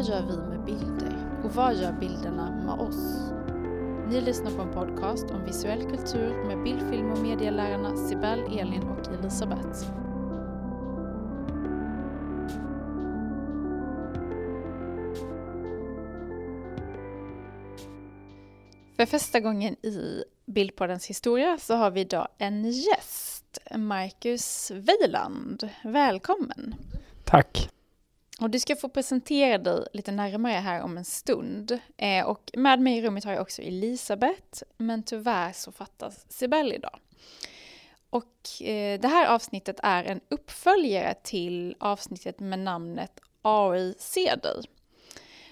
Vad gör vi med bilder? Och vad gör bilderna med oss? Ni lyssnar på en podcast om visuell kultur med bildfilm och medielärarna Sibel, Elin och Elisabeth. För första gången i Bildpoddens historia så har vi idag en gäst, Marcus Weiland. Välkommen! Tack! Och du ska få presentera dig lite närmare här om en stund. Eh, och med mig i rummet har jag också Elisabeth, men tyvärr så fattas Sibel idag. Och eh, det här avsnittet är en uppföljare till avsnittet med namnet AI ser dig.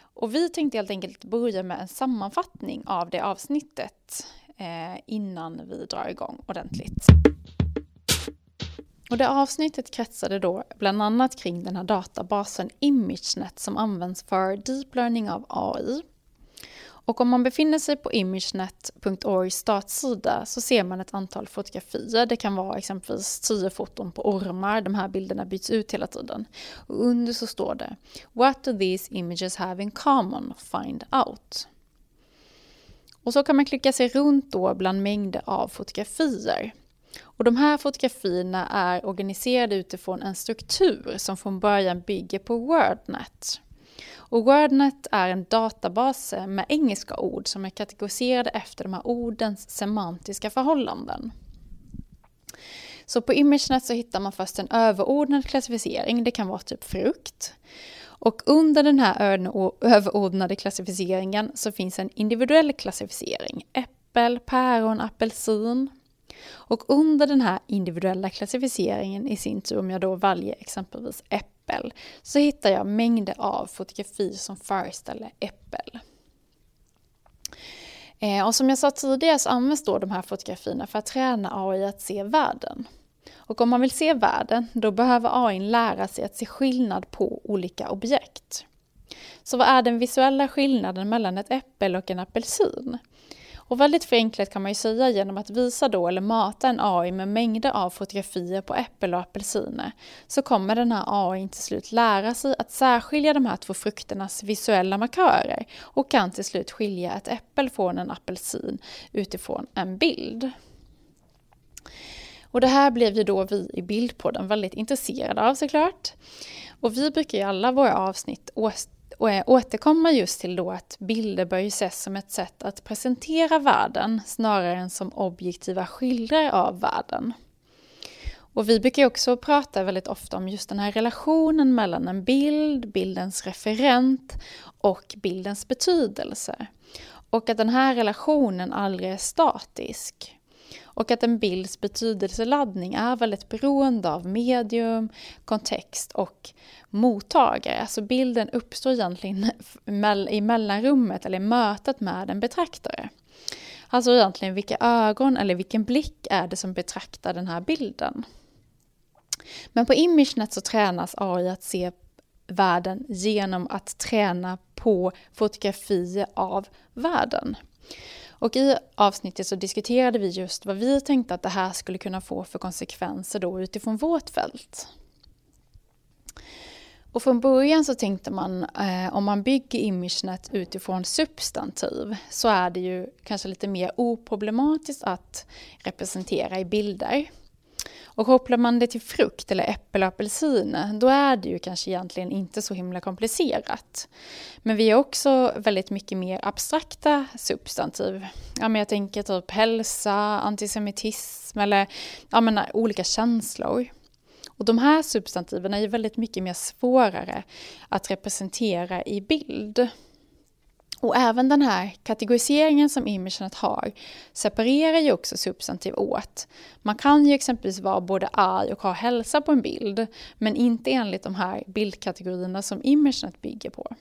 Och vi tänkte helt enkelt börja med en sammanfattning av det avsnittet eh, innan vi drar igång ordentligt. Och det avsnittet kretsade då bland annat kring den här databasen ImageNet som används för deep learning av AI. Och om man befinner sig på imagenet.org startsida så ser man ett antal fotografier. Det kan vara exempelvis tio foton på ormar. De här bilderna byts ut hela tiden. Och under så står det What do these images have in common? Find out. Och så kan man klicka sig runt då bland mängder av fotografier. Och de här fotografierna är organiserade utifrån en struktur som från början bygger på WordNet. Och WordNet är en databas med engelska ord som är kategoriserade efter de här ordens semantiska förhållanden. Så på ImageNet så hittar man först en överordnad klassificering, det kan vara typ frukt. Och under den här överordnade klassificeringen så finns en individuell klassificering, äppel, päron, apelsin. Och under den här individuella klassificeringen i sin tur, om jag då väljer exempelvis äppel, så hittar jag mängder av fotografier som föreställer äppel. Eh, och som jag sa tidigare så används då de här fotografierna för att träna AI att se världen. Och om man vill se världen, då behöver AI lära sig att se skillnad på olika objekt. Så vad är den visuella skillnaden mellan ett äpple och en apelsin? Och väldigt förenklat kan man ju säga genom att visa då eller mata en AI med mängder av fotografier på äppel och apelsiner så kommer den här AI till slut lära sig att särskilja de här två frukternas visuella markörer och kan till slut skilja ett äppel från en apelsin utifrån en bild. Och det här blev ju då vi i Bildpodden väldigt intresserade av såklart. Och vi brukar i alla våra avsnitt och återkomma just till då att bilder bör ju ses som ett sätt att presentera världen snarare än som objektiva skildrar av världen. Och vi brukar också prata väldigt ofta om just den här relationen mellan en bild, bildens referent och bildens betydelse. Och att den här relationen aldrig är statisk. Och att en bilds betydelseladdning är väldigt beroende av medium, kontext och mottagare. Alltså bilden uppstår egentligen i mellanrummet eller i mötet med en betraktare. Alltså egentligen vilka ögon eller vilken blick är det som betraktar den här bilden. Men på ImageNet så tränas AI att se världen genom att träna på fotografier av världen. Och i avsnittet så diskuterade vi just vad vi tänkte att det här skulle kunna få för konsekvenser då utifrån vårt fält. Och från början så tänkte man eh, om man bygger ImageNet utifrån substantiv så är det ju kanske lite mer oproblematiskt att representera i bilder. Och kopplar man det till frukt eller äpple och apelsin, då är det ju kanske egentligen inte så himla komplicerat. Men vi har också väldigt mycket mer abstrakta substantiv. Ja, men jag tänker typ hälsa, antisemitism eller ja, men, olika känslor. Och de här substantiven är ju väldigt mycket mer svårare att representera i bild. Och även den här kategoriseringen som ImageNet har separerar ju också substantiv åt. Man kan ju exempelvis vara både arg och ha hälsa på en bild, men inte enligt de här bildkategorierna som ImageNet bygger på.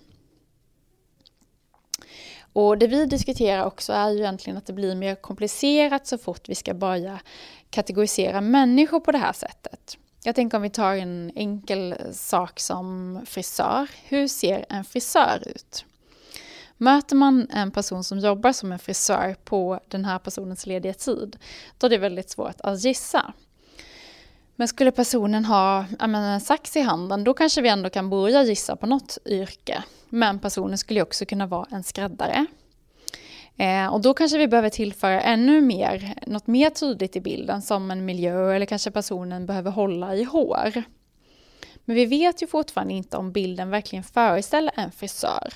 Och det vi diskuterar också är ju egentligen att det blir mer komplicerat så fort vi ska börja kategorisera människor på det här sättet. Jag tänker om vi tar en enkel sak som frisör. Hur ser en frisör ut? Möter man en person som jobbar som en frisör på den här personens lediga tid, då är det väldigt svårt att gissa. Men skulle personen ha menar, en sax i handen, då kanske vi ändå kan börja gissa på något yrke. Men personen skulle också kunna vara en skräddare. Eh, och då kanske vi behöver tillföra ännu mer, något mer tydligt i bilden som en miljö eller kanske personen behöver hålla i hår. Men vi vet ju fortfarande inte om bilden verkligen föreställer en frisör.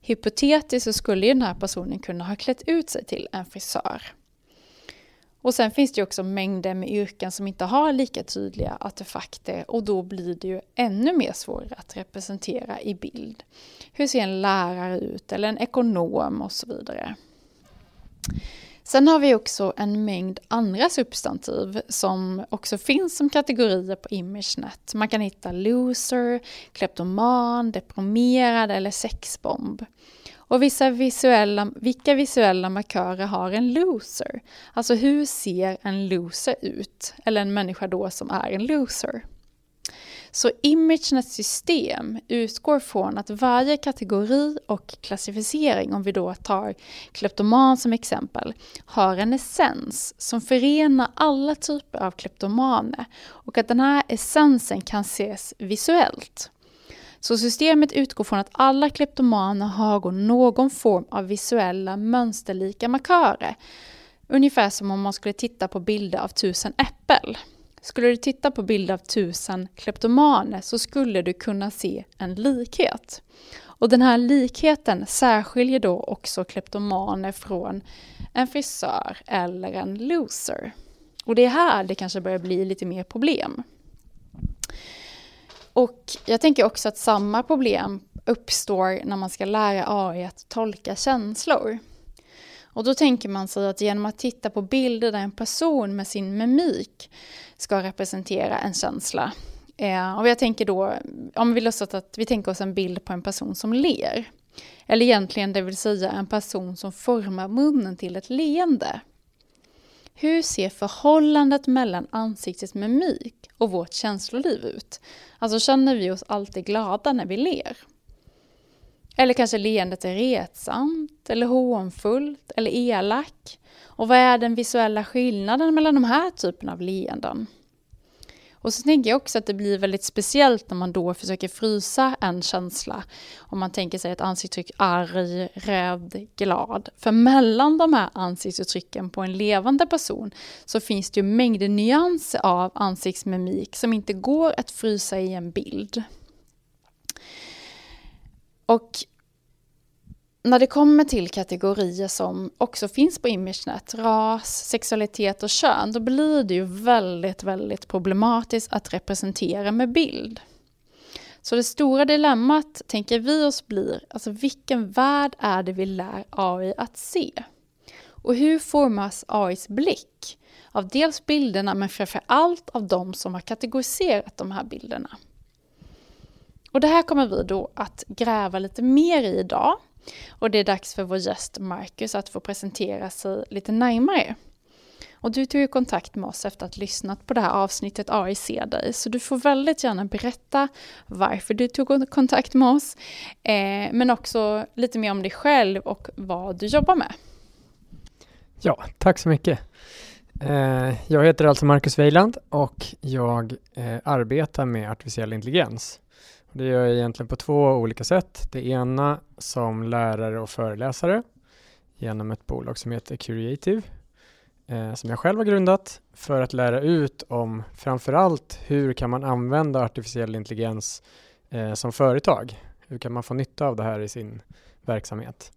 Hypotetiskt så skulle ju den här personen kunna ha klätt ut sig till en frisör. Och sen finns det ju också mängder med yrken som inte har lika tydliga artefakter och då blir det ju ännu mer svårare att representera i bild. Hur ser en lärare ut eller en ekonom och så vidare. Sen har vi också en mängd andra substantiv som också finns som kategorier på ImageNet. Man kan hitta loser, kleptoman, deprimerad eller sexbomb. Och vissa visuella, vilka visuella markörer har en loser? Alltså hur ser en loser ut? Eller en människa då som är en loser. Så ImageNets system utgår från att varje kategori och klassificering, om vi då tar kleptoman som exempel, har en essens som förenar alla typer av kleptomaner och att den här essensen kan ses visuellt. Så systemet utgår från att alla kleptomaner har någon form av visuella mönsterlika markörer. Ungefär som om man skulle titta på bilder av tusen äppel. Skulle du titta på bilder av tusen kleptomaner så skulle du kunna se en likhet. Och den här likheten särskiljer då också kleptomaner från en frisör eller en loser. Och det är här det kanske börjar bli lite mer problem. Och jag tänker också att samma problem uppstår när man ska lära AI att tolka känslor. Och då tänker man sig att genom att titta på bilder där en person med sin mimik ska representera en känsla. Eh, och jag tänker då, om vi låtsas att vi tänker oss en bild på en person som ler. Eller egentligen det vill säga en person som formar munnen till ett leende. Hur ser förhållandet mellan ansiktets mimik och vårt känsloliv ut? Alltså känner vi oss alltid glada när vi ler? Eller kanske leendet är retsamt, eller hånfullt, eller elak? Och vad är den visuella skillnaden mellan de här typerna av leenden? Och så tänker jag också att det blir väldigt speciellt när man då försöker frysa en känsla. Om man tänker sig ett ansiktsuttryck arg, rädd, glad. För mellan de här ansiktsuttrycken på en levande person så finns det ju mängder nyanser av ansiktsmimik som inte går att frysa i en bild. Och när det kommer till kategorier som också finns på ImageNet, ras, sexualitet och kön, då blir det ju väldigt, väldigt problematiskt att representera med bild. Så det stora dilemmat, tänker vi oss, blir alltså vilken värld är det vi lär AI att se? Och hur formas AIs blick? Av dels bilderna, men framför allt av de som har kategoriserat de här bilderna. Och det här kommer vi då att gräva lite mer i idag och det är dags för vår gäst Marcus att få presentera sig lite närmare. Och du tog ju kontakt med oss efter att ha lyssnat på det här avsnittet AI ser dig, så du får väldigt gärna berätta varför du tog kontakt med oss, eh, men också lite mer om dig själv och vad du jobbar med. Ja, tack så mycket. Eh, jag heter alltså Marcus Weiland och jag eh, arbetar med artificiell intelligens. Det gör jag egentligen på två olika sätt. Det ena som lärare och föreläsare genom ett bolag som heter Curiative eh, som jag själv har grundat för att lära ut om framförallt hur kan man använda artificiell intelligens eh, som företag? Hur kan man få nytta av det här i sin verksamhet?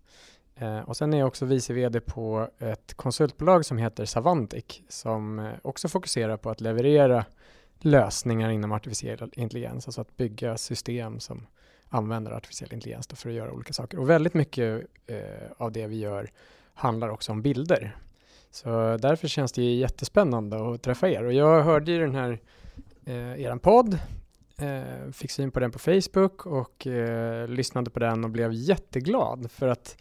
Eh, och sen är jag också vice VD på ett konsultbolag som heter Savantic som eh, också fokuserar på att leverera lösningar inom artificiell intelligens, alltså att bygga system som använder artificiell intelligens för att göra olika saker. Och väldigt mycket eh, av det vi gör handlar också om bilder. Så därför känns det jättespännande att träffa er. Och jag hörde ju den här, eh, eran podd, eh, fick syn på den på Facebook och eh, lyssnade på den och blev jätteglad för att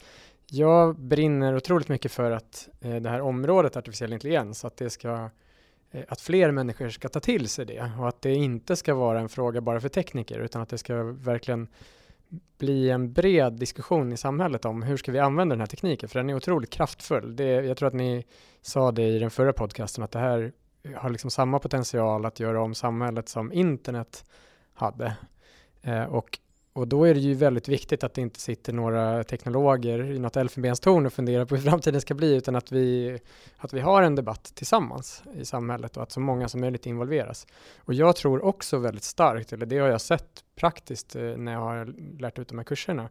jag brinner otroligt mycket för att eh, det här området artificiell intelligens, att det ska Eh, att fler människor ska ta till sig det och att det inte ska vara en fråga bara för tekniker utan att det ska verkligen bli en bred diskussion i samhället om hur ska vi använda den här tekniken för den är otroligt kraftfull. Det, jag tror att ni sa det i den förra podcasten att det här har liksom samma potential att göra om samhället som internet hade. Eh, och, och då är det ju väldigt viktigt att det inte sitter några teknologer i något elfenbenstorn och funderar på hur framtiden ska bli, utan att vi, att vi har en debatt tillsammans i samhället och att så många som möjligt involveras. Och jag tror också väldigt starkt, eller det har jag sett praktiskt eh, när jag har lärt ut de här kurserna,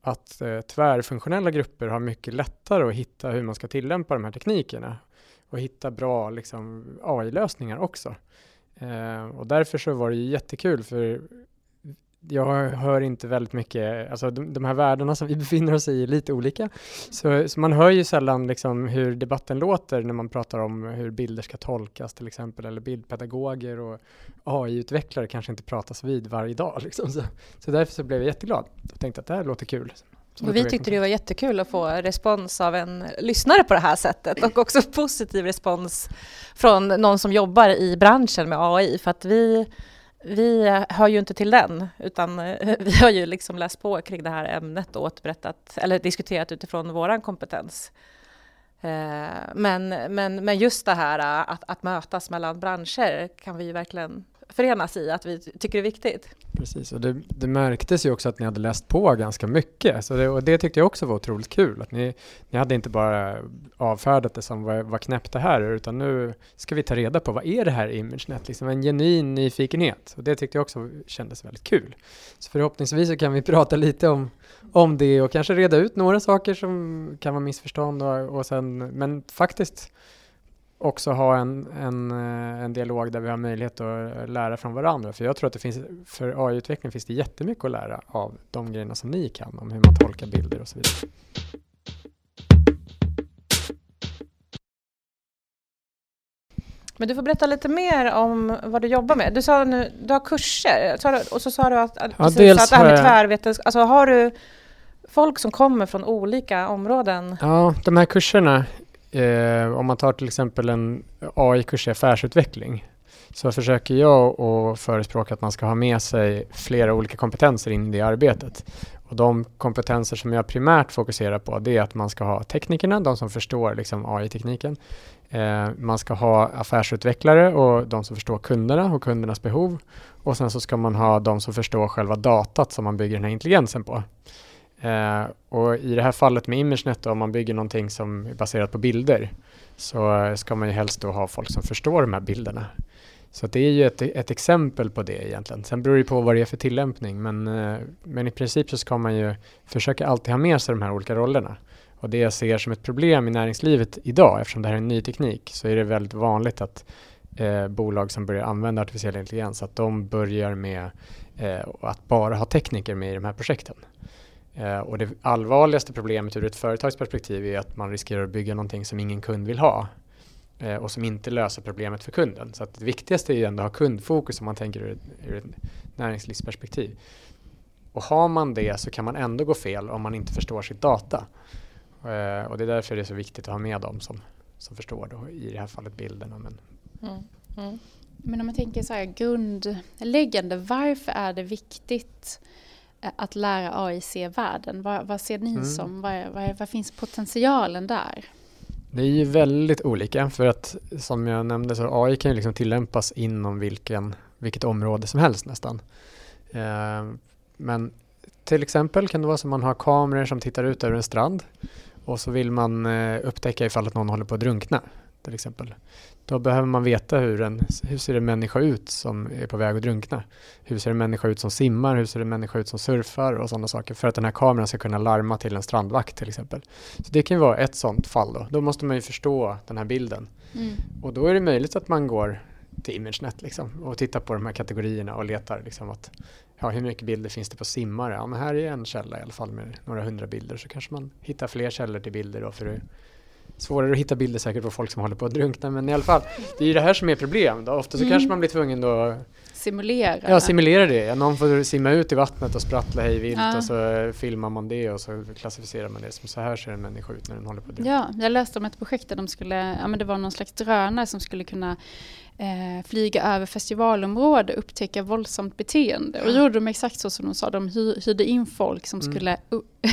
att eh, tvärfunktionella grupper har mycket lättare att hitta hur man ska tillämpa de här teknikerna och hitta bra liksom, AI-lösningar också. Eh, och därför så var det ju jättekul för jag hör inte väldigt mycket, alltså de, de här världarna som vi befinner oss i är lite olika. Så, så, man hör ju sällan liksom hur debatten låter när man pratar om hur bilder ska tolkas till exempel, eller bildpedagoger och AI-utvecklare kanske inte pratas vid varje dag. Liksom. Så, så därför så blev jag jätteglad och tänkte att det här låter kul. Och vi tyckte det var jättekul att få respons av en lyssnare på det här sättet och också positiv respons från någon som jobbar i branschen med AI för att vi vi hör ju inte till den, utan eh, vi har ju liksom läst på kring det här ämnet och återberättat, eller diskuterat utifrån vår kompetens. Eh, men, men, men just det här eh, att, att mötas mellan branscher kan vi ju verkligen förenas i att vi tycker det är viktigt. Precis, och det, det märktes ju också att ni hade läst på ganska mycket. Så det, och det tyckte jag också var otroligt kul. Att ni, ni hade inte bara avfärdat det som vad, vad knäppt det här utan nu ska vi ta reda på vad är det här ImageNet? Liksom en genuin nyfikenhet. Och det tyckte jag också kändes väldigt kul. Så förhoppningsvis så kan vi prata lite om, om det och kanske reda ut några saker som kan vara missförstånd och, och sen, men faktiskt också ha en, en, eh, en dialog där vi har möjlighet att lära från varandra. För jag tror att det finns, för AI-utveckling finns det jättemycket att lära av de grejerna som ni kan, om hur man tolkar bilder och så vidare. Men du får berätta lite mer om vad du jobbar med. Du sa nu, du har kurser och så sa du att, att, ja, dels att det här med tvärvetenskap, alltså har du folk som kommer från olika områden? Ja, de här kurserna eh, om man tar till exempel en AI-kurs i affärsutveckling så försöker jag att förespråka att man ska ha med sig flera olika kompetenser in i det arbetet. Och de kompetenser som jag primärt fokuserar på det är att man ska ha teknikerna, de som förstår liksom AI-tekniken. Eh, man ska ha affärsutvecklare och de som förstår kunderna och kundernas behov. Och sen så ska man ha de som förstår själva datat som man bygger den här intelligensen på. Eh, och i det här fallet med ImageNet då, om man bygger någonting som är baserat på bilder så ska man ju helst då ha folk som förstår de här bilderna. Så det är ju ett, ett exempel på det egentligen. Sen beror det på vad det är för tillämpning men, eh, men i princip så ska man ju försöka alltid ha med sig de här olika rollerna. Och det jag ser som ett problem i näringslivet idag, eftersom det här är en ny teknik, så är det väldigt vanligt att eh, bolag som börjar använda artificiell intelligens, att de börjar med eh, att bara ha tekniker med i de här projekten. Eh, och det allvarligaste problemet ur ett företagsperspektiv är att man riskerar att bygga någonting som ingen kund vill ha eh, och som inte löser problemet för kunden. Så att det viktigaste är ju ändå att ha kundfokus om man tänker ur, ur ett näringslivsperspektiv. Och har man det så kan man ändå gå fel om man inte förstår sitt data. Eh, och det är därför det är så viktigt att ha med dem som, som förstår då, i det här fallet bilderna. Men, mm, mm. men om man tänker så här grundläggande, varför är det viktigt att lära AI se världen? Vad, vad ser ni mm. som, vad, vad, vad, finns potentialen där? Det är ju väldigt olika för att som jag nämnde så AI kan ju liksom tillämpas inom vilken, vilket område som helst nästan. Eh, men till exempel kan det vara så att man har kameror som tittar ut över en strand och så vill man eh, upptäcka ifall att någon håller på att drunkna till exempel. Då behöver man veta hur, en, hur ser en människa ut som är på väg att drunkna. Hur ser en människa ut som simmar? Hur ser en människa ut som surfar? Och sådana saker för att den här kameran ska kunna larma till en strandvakt till exempel. Så det kan ju vara ett sådant fall då. Då måste man ju förstå den här bilden. Mm. Och då är det möjligt att man går till ImageNet liksom, och tittar på de här kategorierna och letar liksom att ja, hur mycket bilder finns det på simmare? Ja, men här är en källa i alla fall med några hundra bilder så kanske man hittar fler källor till bilder då för att svårare att hitta bilder säkert på folk som håller på att drunkna men i alla fall, det är ju det här som är problem då. Ofta så mm. kanske man blir tvungen då Simulera. Ja, simulera det. Någon får simma ut i vattnet och sprattla hej vilt ja. och så filmar man det och så klassificerar man det som så här ser en människa ut när den håller på att drunkna. Ja, jag läste om ett projekt där de skulle, ja men det var någon slags drönare som skulle kunna eh, flyga över festivalområde och upptäcka våldsamt beteende. Och gjorde de exakt så som de sa, de hyrde in folk som mm. skulle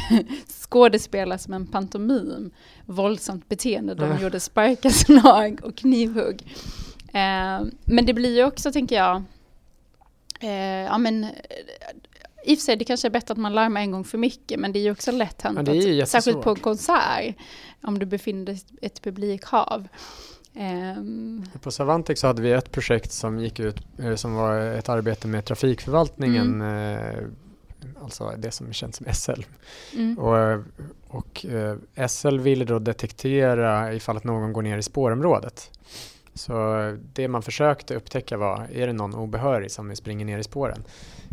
skådespela som en pantomim, våldsamt beteende. De gjorde sparkaslag och knivhugg. Eh, men det blir ju också, tänker jag, eh, ja men i och för sig, det kanske är bättre att man larmar en gång för mycket, men det är ju också lätt hänt, Ja, är särskilt på en konsert, om du befinner dig i ett publikhav. Ehm, På Savantix så hade vi ett projekt som gick ut, eh, som var ett arbete med trafikförvaltningen, eh, alltså det som känns som SL. mm. Och, och eh, SL ville då detektera ifall att någon går ner i spårområdet. Så det man försökte upptäcka var, är det någon obehörig som springer ner i spåren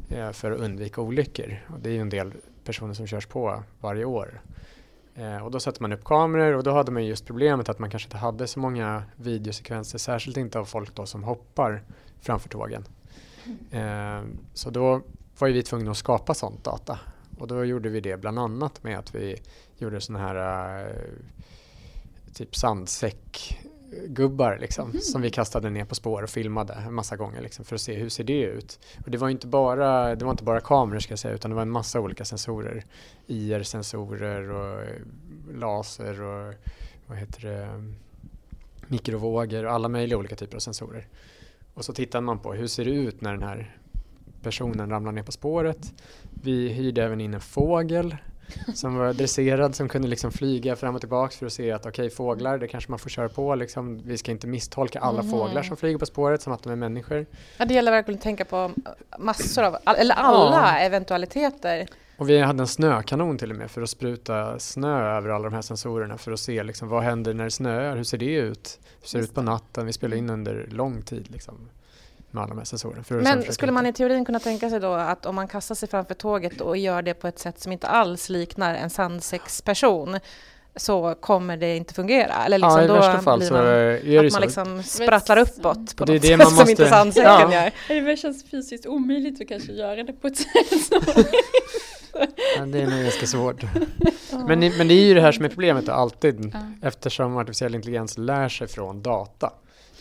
eh, för att undvika olyckor? Och det är ju en del personer som körs på varje år. Eh, och då satte man upp kameror och då hade man just problemet att man kanske inte hade så många videosekvenser, särskilt inte av folk då som hoppar framför tågen. Eh, så då var ju vi tvungna att skapa sånt data. Och då gjorde vi det bland annat med att vi gjorde sådana här eh, typ sandsäck sandsäckgubbar liksom, Mhm. som vi kastade ner på spår och filmade en massa gånger liksom, för att se hur ser det ut. Och det var inte bara, det var inte bara kameror ska jag säga utan det var en massa olika sensorer. IR-sensorer och eh, laser och vad heter det, mikrovågor och alla möjliga olika typer av sensorer. Och så tittade man på hur ser det ut när den här personen ramlar ner på spåret. Vi hyrde även in en fågel som var dresserad som kunde liksom flyga fram och tillbaks för att se att okej fåglar det kanske man får köra på liksom. Vi ska inte misstolka alla Mhm. fåglar som flyger på spåret som att de är människor. Ja, det gäller verkligen att tänka på massor av, eller alla eventualiteter. Och vi hade en snökanon till och med för att spruta snö över alla de här sensorerna för att se liksom, vad händer när det snöar, hur ser det ut? Hur ser det ut på natten? Vi spelade in under lång tid liksom, med alla de här sensorerna. Men skulle man i teorin kunna tänka sig då att om man kastar sig framför tåget och gör det på ett sätt som inte alls liknar en sandsäcksperson så kommer det inte fungera? Eller liksom ja, i då värsta fall blir så man, är det att man liksom sprattlar uppåt på Det är något det sätt man som måste- inte sandsäcken Ja. gör. Det känns fysiskt omöjligt att kanske göra det på ett sätt som... Ja, det är nog ganska svårt. Men, men det är ju det här som är problemet alltid. Ja. Eftersom artificiell intelligens lär sig från data.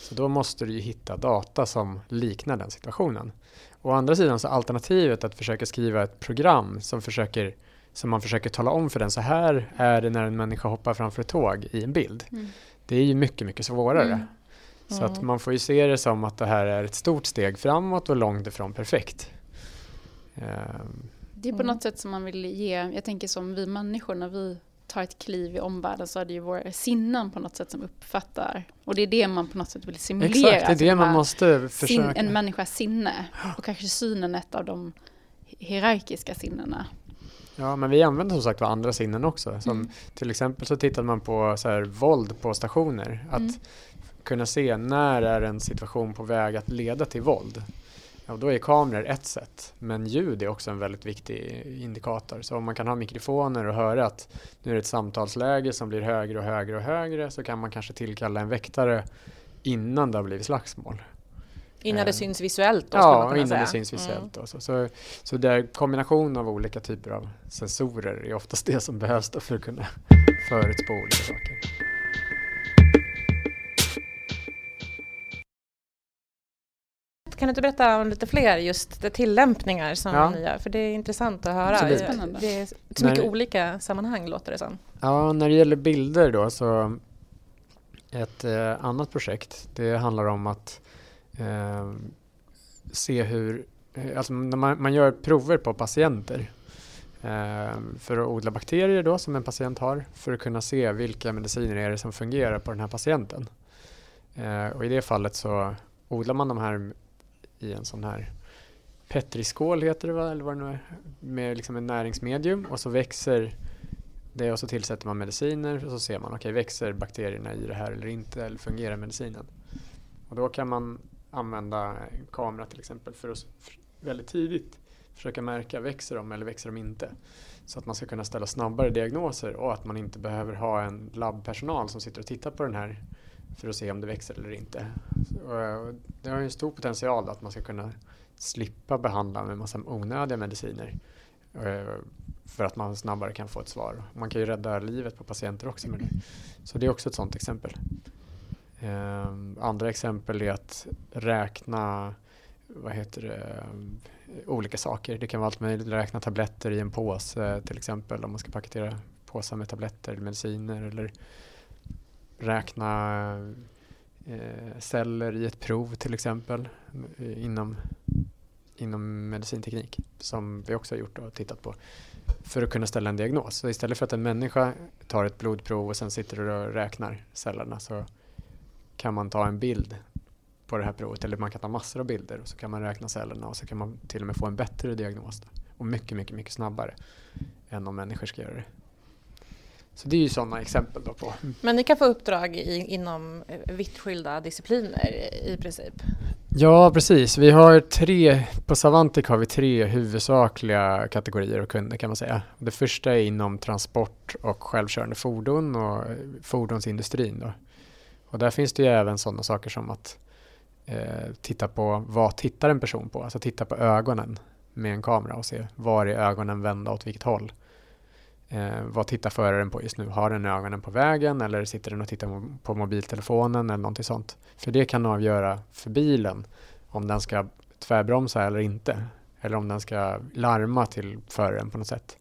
Så då måste du ju hitta data som liknar den situationen. Å andra sidan så alternativet att försöka skriva ett program som, försöker, som man försöker tala om för den så här är det när en människa hoppar framför ett tåg i en bild. Mm. Det är ju mycket, mycket svårare. Mm. Så att man får ju se det som att det här är ett stort steg framåt och långt ifrån perfekt. Ehm, Det är på Mm. något sätt som man vill ge, jag tänker som vi människor när vi tar ett kliv i omvärlden så är det ju våra sinnen på något sätt som uppfattar. Och det är det man på något sätt vill simulera. exakt, det är alltså det de man måste försöka. en människas sinne. Och kanske synen ett av de hierarkiska sinnena. Ja, men vi använder som sagt andra sinnen också. Som Mm. Till exempel så tittade man på så här, våld på stationer. Att Mm. kunna se när är en situation på väg att leda till våld. Ja, då är kameror ett sätt, men ljud är också en väldigt viktig indikator. Så om man kan ha mikrofoner och höra att nu är det ett samtalsläge som blir högre och högre och högre så kan man kanske tillkalla en väktare innan det har blivit slagsmål. Innan Eh, det syns visuellt då, man Ja, kunna innan säga. det syns Mm. visuellt. då. Så, så, så det är kombination av olika typer av sensorer är oftast det som behövs för att kunna förutspå olika saker. Kan du inte berätta om lite fler just det tillämpningar som Ja. ni gör? För det är intressant att höra. Absolut. Spännande. Det är så mycket När- olika sammanhang låter det som. Ja, när det gäller bilder då så ett eh, annat projekt det handlar om att eh, se hur, eh, alltså när man, man gör prover på patienter eh, för att odla bakterier då som en patient har för att kunna se vilka mediciner är det som fungerar på den här patienten. Eh, och i det fallet så odlar man de här i en sån här Petriskål heter det va, eller vad det nu är, med liksom en näringsmedium. Och så växer det och så tillsätter man mediciner. Och så ser man, okej växer bakterierna i det här eller inte? Eller fungerar medicinen? Och då kan man använda kamera till exempel för att väldigt tidigt försöka märka, växer de eller växer de inte? Så att man ska kunna ställa snabbare diagnoser och att man inte behöver ha en labbpersonal som sitter och tittar på den här för att se om det växer eller inte. Så, eh, det har ju en stor potential att man ska kunna slippa behandla med massa onödiga mediciner. Eh, för att man snabbare kan få ett svar. Man kan ju rädda livet på patienter också med det. Så det är också ett sådant exempel. Eh, andra exempel är att räkna vad heter det, olika saker. Det kan vara allt möjligt. Räkna tabletter i en påse till exempel om man ska paketera påsar med tabletter eller mediciner eller räkna eh, celler i ett prov till exempel eh, inom, inom medicinteknik som vi också har gjort och tittat på för att kunna ställa en diagnos. Så istället för att en människa tar ett blodprov och sen sitter och räknar cellerna så kan man ta en bild på det här provet eller man kan ta massor av bilder och så kan man räkna cellerna och så kan man till och med få en bättre diagnos. Och mycket, mycket, mycket snabbare än om människor ska göra det. Så det är ju sådana exempel då på. Men ni kan få uppdrag i, inom eh, vitt skilda discipliner i princip? Ja, precis. Vi har tre, på Savantic har vi tre huvudsakliga kategorier av kunder kan man säga. Det första är inom transport och självkörande fordon och fordonsindustrin. Då. Och där finns det ju även sådana saker som att eh, titta på vad tittar en person på, alltså titta på ögonen med en kamera och se var är ögonen vända åt vilket håll. Eh, vad tittar föraren på just nu? Har den ögonen på vägen eller sitter den och tittar på mobiltelefonen eller någonting sånt? För det kan avgöra för bilen om den ska tvärbromsa eller inte. Eller om den ska larma till föraren på något sätt.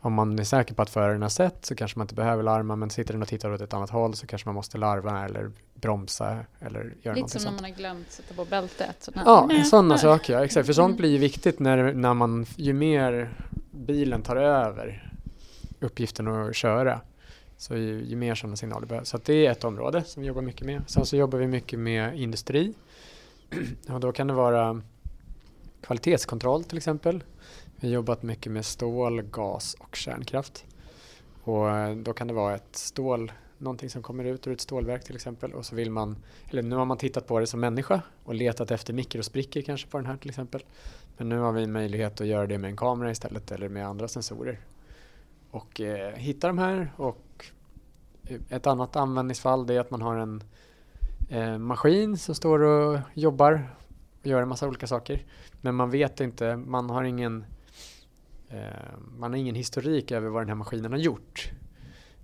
Om man är säker på att föraren har sett så kanske man inte behöver larma men sitter den och tittar åt ett annat håll så kanske man måste larva eller bromsa eller göra Lite någonting som sånt. när man har glömt sätta på bältet. Ja, sådana saker. Ja, exakt. För sånt blir ju viktigt när, när man, ju mer bilen tar över uppgiften att köra, så ju, ju mer sådana signaler behövs. Så det är ett område som vi jobbar mycket med. Sen så jobbar vi mycket med industri. Och då kan det vara kvalitetskontroll till exempel. Vi har jobbat mycket med stål, gas och kärnkraft. Och eh, då kan det vara ett stål, någonting som kommer ut ur ett stålverk till exempel och så vill man, eller nu har man tittat på det som människa och letat efter mikrosprickor kanske på den här till exempel. Men nu har vi en möjlighet att göra det med en kamera istället eller med andra sensorer. Och eh, hitta de här och eh, ett annat användningsfall det är att man har en eh, maskin som står och jobbar och gör en massa olika saker. Men man vet inte, man har ingen Eh, man har ingen historik över vad den här maskinen har gjort.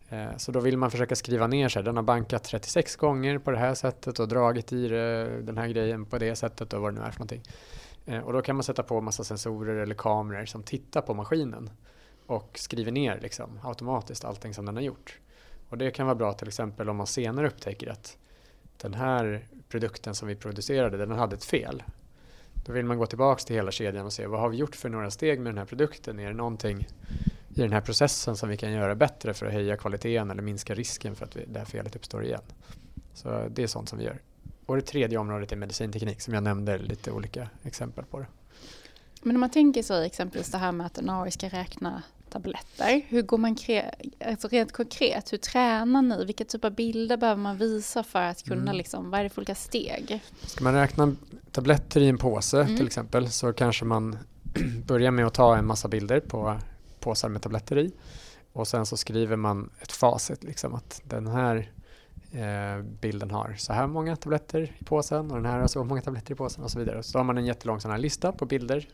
Eh, så då vill man försöka skriva ner sig. Den har bankat 36 gånger på det här sättet och dragit i det, den här grejen på det sättet och vad det nu är för någonting. Eh, och då kan man sätta på massa sensorer eller kameror som tittar på maskinen och skriver ner liksom, automatiskt allting som den har gjort. Och det kan vara bra till exempel om man senare upptäcker att den här produkten som vi producerade, den hade ett fel. Då vill man gå tillbaks till hela kedjan och se vad har vi gjort för några steg med den här produkten? Är det någonting i den här processen som vi kan göra bättre för att höja kvaliteten eller minska risken för att vi, det här felet uppstår igen? Så det är sånt som vi gör. Och det tredje området är medicinteknik som jag nämnde lite olika exempel på. Det. Men om man tänker sig exempelvis det här med att en AI ska räkna tabletter. Hur går man alltså rent konkret, hur tränar ni? Vilka typer av bilder behöver man visa för att kunna, mm. liksom, vad är det för olika steg? Ska man räkna tabletter i en påse mm. till exempel så kanske man börjar med att ta en massa bilder på påsar med tabletter i och sen så skriver man ett facit, liksom att den här eh, bilden har så här många tabletter i påsen och den här har så många tabletter i påsen och så vidare. Så har man en jättelång sån här lista på bilder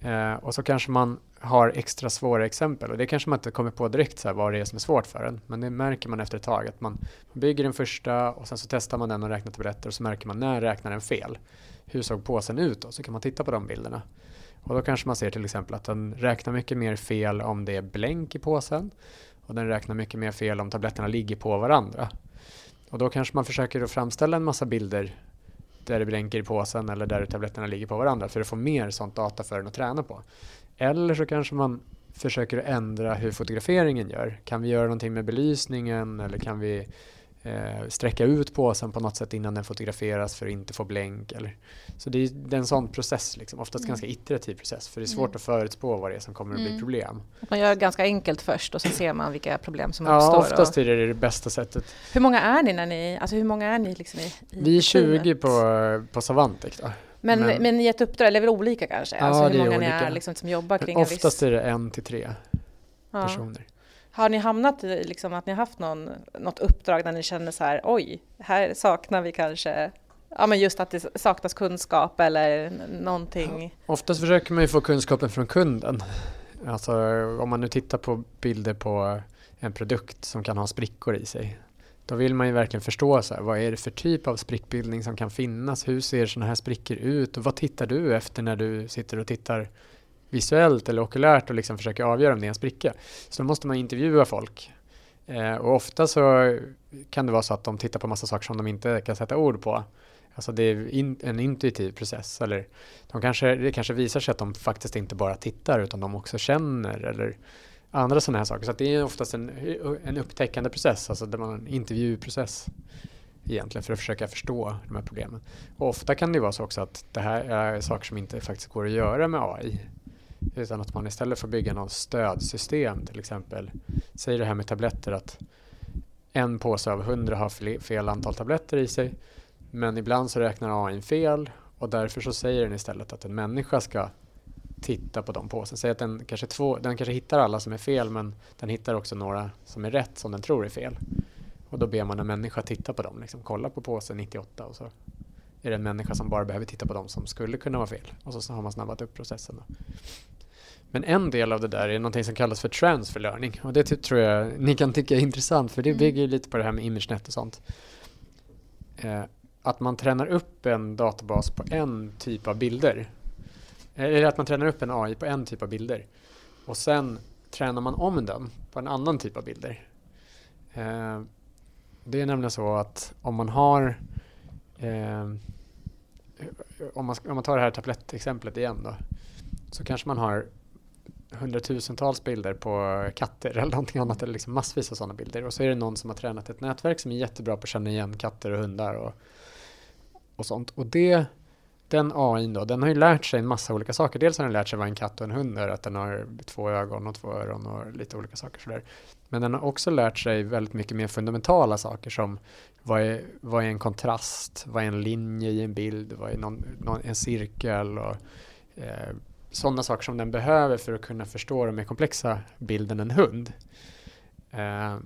Eh, och så kanske man har extra svåra exempel och det kanske man inte kommer på direkt så här, vad det är som är svårt för en. Men det märker man efter ett tag att man bygger den första och sen så testar man den och räknar tabletter och så märker man när räknar den fel. Hur såg påsen ut då? Så kan man titta på de bilderna. Och då kanske man ser till exempel att den räknar mycket mer fel om det är blänk i påsen och den räknar mycket mer fel om tabletterna ligger på varandra. Och då kanske man försöker att framställa en massa bilder där det blänker i påsen eller där tabletterna ligger på varandra för att få mer sånt data för den att träna på. Eller så kanske man försöker ändra hur fotograferingen gör. Kan vi göra någonting med belysningen eller kan vi eh, sträcka ut påsen på något sätt innan den fotograferas för att inte få blänk. Eller, så det är, det är en sån process, liksom, oftast mm. ganska iterativ process för det är svårt mm. att förutspå vad det är som kommer att bli mm. problem. Man gör ganska enkelt först och så ser man vilka problem som uppstår. Ja, oftast och... är det det bästa sättet. Hur många är ni när ni, alltså hur många är ni liksom i, i Vi är 20 på, på Savantic då. Men, men, men i ett uppdrag, eller väl olika kanske? Ja, alltså hur många ni är liksom, som jobbar kring men Oftast viss... är det en till tre ja. Har ni hamnat i liksom att ni har haft någon, något uppdrag där ni känner så här, oj, här saknar vi kanske Ja men just att det saknas kunskap eller någonting. Ja, oftast försöker man ju få kunskapen från kunden. Alltså om man nu tittar på bilder på en produkt som kan ha sprickor i sig. Då vill man ju verkligen förstå så här, vad är det för typ av sprickbildning som kan finnas? Hur ser sådana här sprickor ut? Och vad tittar du efter när du sitter och tittar visuellt eller okulärt och liksom försöker avgöra om det är en spricka. Så då måste man intervjua folk Eh, och ofta så kan det vara så att de tittar på massa saker som de inte kan sätta ord på. Alltså det är in, en intuitiv process. Eller de kanske, det kanske visar sig att de faktiskt inte bara tittar utan de också känner eller andra sådana här saker. Så det är oftast en, en upptäckande process, alltså det var en intervjuprocess egentligen för att försöka förstå de här problemen. Och ofta kan det vara så också att det här är saker som inte faktiskt går att göra med AI. Utan att man istället får bygga något stödsystem till exempel. Säg det här med tabletter att en påse av hundra har fel antal tabletter i sig. Men ibland så räknar AI fel och därför så säger den istället att en människa ska titta på de påsarna. Säg att den kanske, två, den kanske hittar alla som är fel men den hittar också några som är rätt som den tror är fel. Och då ber man en människa titta på dem, liksom, kolla på påse 98 och så är det en människa som bara behöver titta på dem som skulle kunna vara fel. Och så har man snabbat upp processen. Då. Men en del av det där är någonting som kallas för transfer learning och det tror jag ni kan tycka är intressant för det mm. bygger lite på det här med ImageNet och sånt. Eh, att man tränar upp en databas på en typ av bilder. Eller att man tränar upp en AI på en typ av bilder. Och sen tränar man om den på en annan typ av bilder. Eh, det är nämligen så att om man har eh, om, man, om man tar det här tablettexemplet igen då så kanske man har hundratusentals bilder på katter eller någonting annat eller liksom massvis av sådana bilder. Och så är det någon som har tränat ett nätverk som är jättebra på att känna igen katter och hundar och, och sånt. Och det den AI då, den har ju lärt sig en massa olika saker. Dels har den lärt sig vad en katt och en hund är, att den har två ögon och två öron och lite olika saker sådär. Men den har också lärt sig väldigt mycket mer fundamentala saker som vad är, vad är en kontrast, vad är en linje i en bild, vad är någon, någon, en cirkel och eh, sådana saker som den behöver för att kunna förstå den mer komplexa bilden en hund. Eh,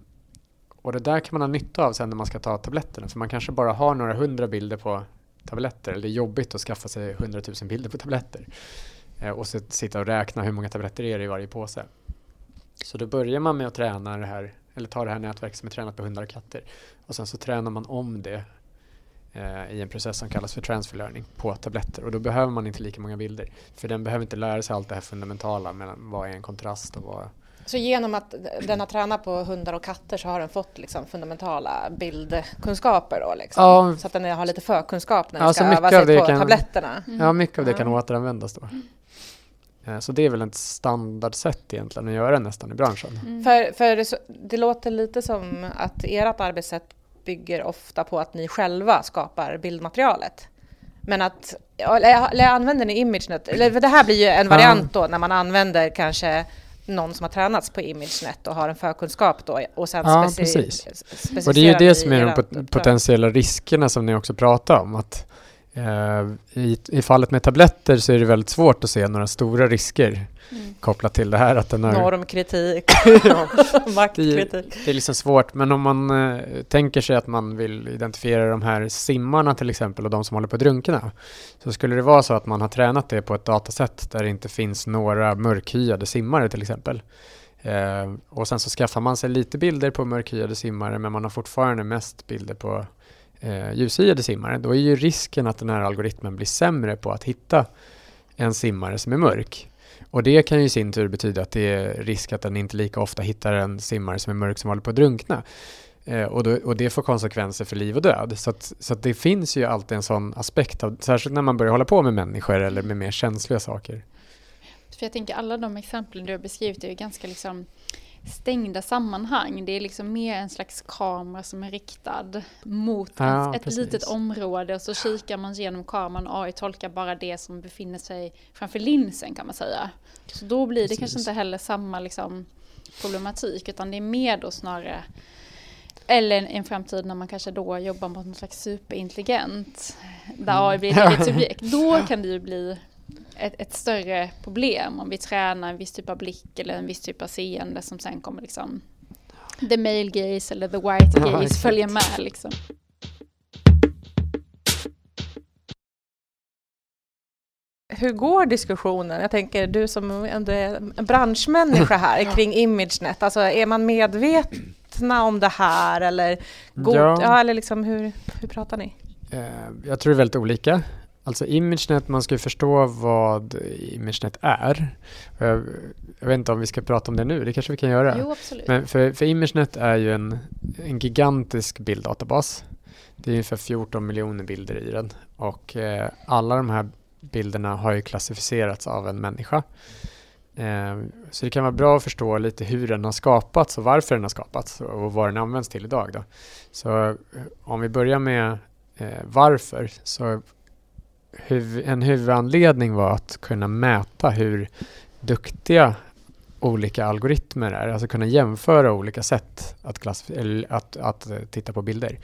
och det där kan man ha nytta av sen när man ska ta tabletterna, för man kanske bara har några hundra bilder på tabletter, eller det är jobbigt att skaffa sig hundratusen bilder på tabletter. Eh, och så sitta och räkna hur många tabletter är det i varje påse. Så då börjar man med att träna det här, eller ta det här nätverket som är tränat på hundar och katter. Och sen så tränar man om det eh, i en process som kallas för transfer learning på tabletter. Och då behöver man inte lika många bilder. För den behöver inte lära sig allt det här fundamentala mellan vad är en kontrast och vad så genom att den har tränat på hundar och katter så har den fått liksom fundamentala bildkunskaper då? Liksom. Ja. Så att den har lite förkunskap när den ska öva sig på kan, tabletterna? Mm. Ja, mycket av det kan återanvändas då. Eh, så det är väl ett standardsätt egentligen att göra nästan i branschen. Mm. För, för det, det, låter lite som att ert arbetssätt bygger ofta på att ni själva skapar bildmaterialet. Men att, eller använder ni ImageNet? Eller det här blir ju en variant då när man använder kanske någon som har tränats på ImageNet och har en förkunskap då och sen ja, precis. Och det är ju det som är de potentiella riskerna som ni också pratar om. Att, i, I fallet med tabletter så är det väldigt svårt att se några stora risker mm. kopplat till det här. Att den har, Normkritik, maktkritik. Det, det, är liksom svårt, men om man eh, tänker sig att man vill identifiera de här simmarna till exempel och de som håller på att drunkna, så skulle det vara så att man har tränat det på ett datasätt där det inte finns några mörkhyade simmare till exempel. Eh, och sen så skaffar man sig lite bilder på mörkhyade simmare, men man har fortfarande mest bilder på eh, ljushyade simmare. Då är ju risken att den här algoritmen blir sämre på att hitta en simmare som är mörk. Och det kan ju i sin tur betyda att det är risk att den inte lika ofta hittar en simmare som är mörk som håller på att drunkna. Eh, och, då, och, det får konsekvenser för liv och död. Så, att, så att det finns ju alltid en sån aspekt, av, särskilt när man börjar hålla på med människor eller med mer känsliga saker. För jag tänker alla de exemplen du har beskrivit är ju ganska liksom stängda sammanhang. Det är liksom mer en slags kamera som är riktad mot ja, ett, ett litet område och så kikar man genom kameran och AI tolkar bara det som befinner sig framför linsen kan man säga. Så då blir det precis. kanske inte heller samma liksom, problematik utan det är mer då snarare eller en framtid när man kanske då jobbar mot någon slags superintelligent, där AI blir ett eget subjekt. Då kan det ju bli ett, ett, större problem om vi tränar en viss typ av blick eller en viss typ av seende som sen kommer liksom the male gaze eller the white gaze följer med liksom. Hur går diskussionen? Jag tänker du som ändå är en branschmänniska här kring ImageNet, alltså är man medvetna om det här eller, god, ja. ja eller liksom hur, hur pratar ni? Eh, jag tror det är väldigt olika. Alltså ImageNet, man ska ju förstå vad ImageNet är. Jag, jag, vet inte om vi ska prata om det nu, det kanske vi kan göra. Jo, absolut. Men för, för ImageNet är ju en, en gigantisk bilddatabas. Det är ungefär 14 miljoner bilder i den och eh, alla de här bilderna har ju klassificerats av en människa. Eh, så det kan vara bra att förstå lite hur den har skapats och varför den har skapats och vad den används till idag. Då. Så eh, om vi börjar med eh, varför så huv en huvudanledning var att kunna mäta hur duktiga olika algoritmer är, alltså kunna jämföra olika sätt att, att, att eh, titta på bilder.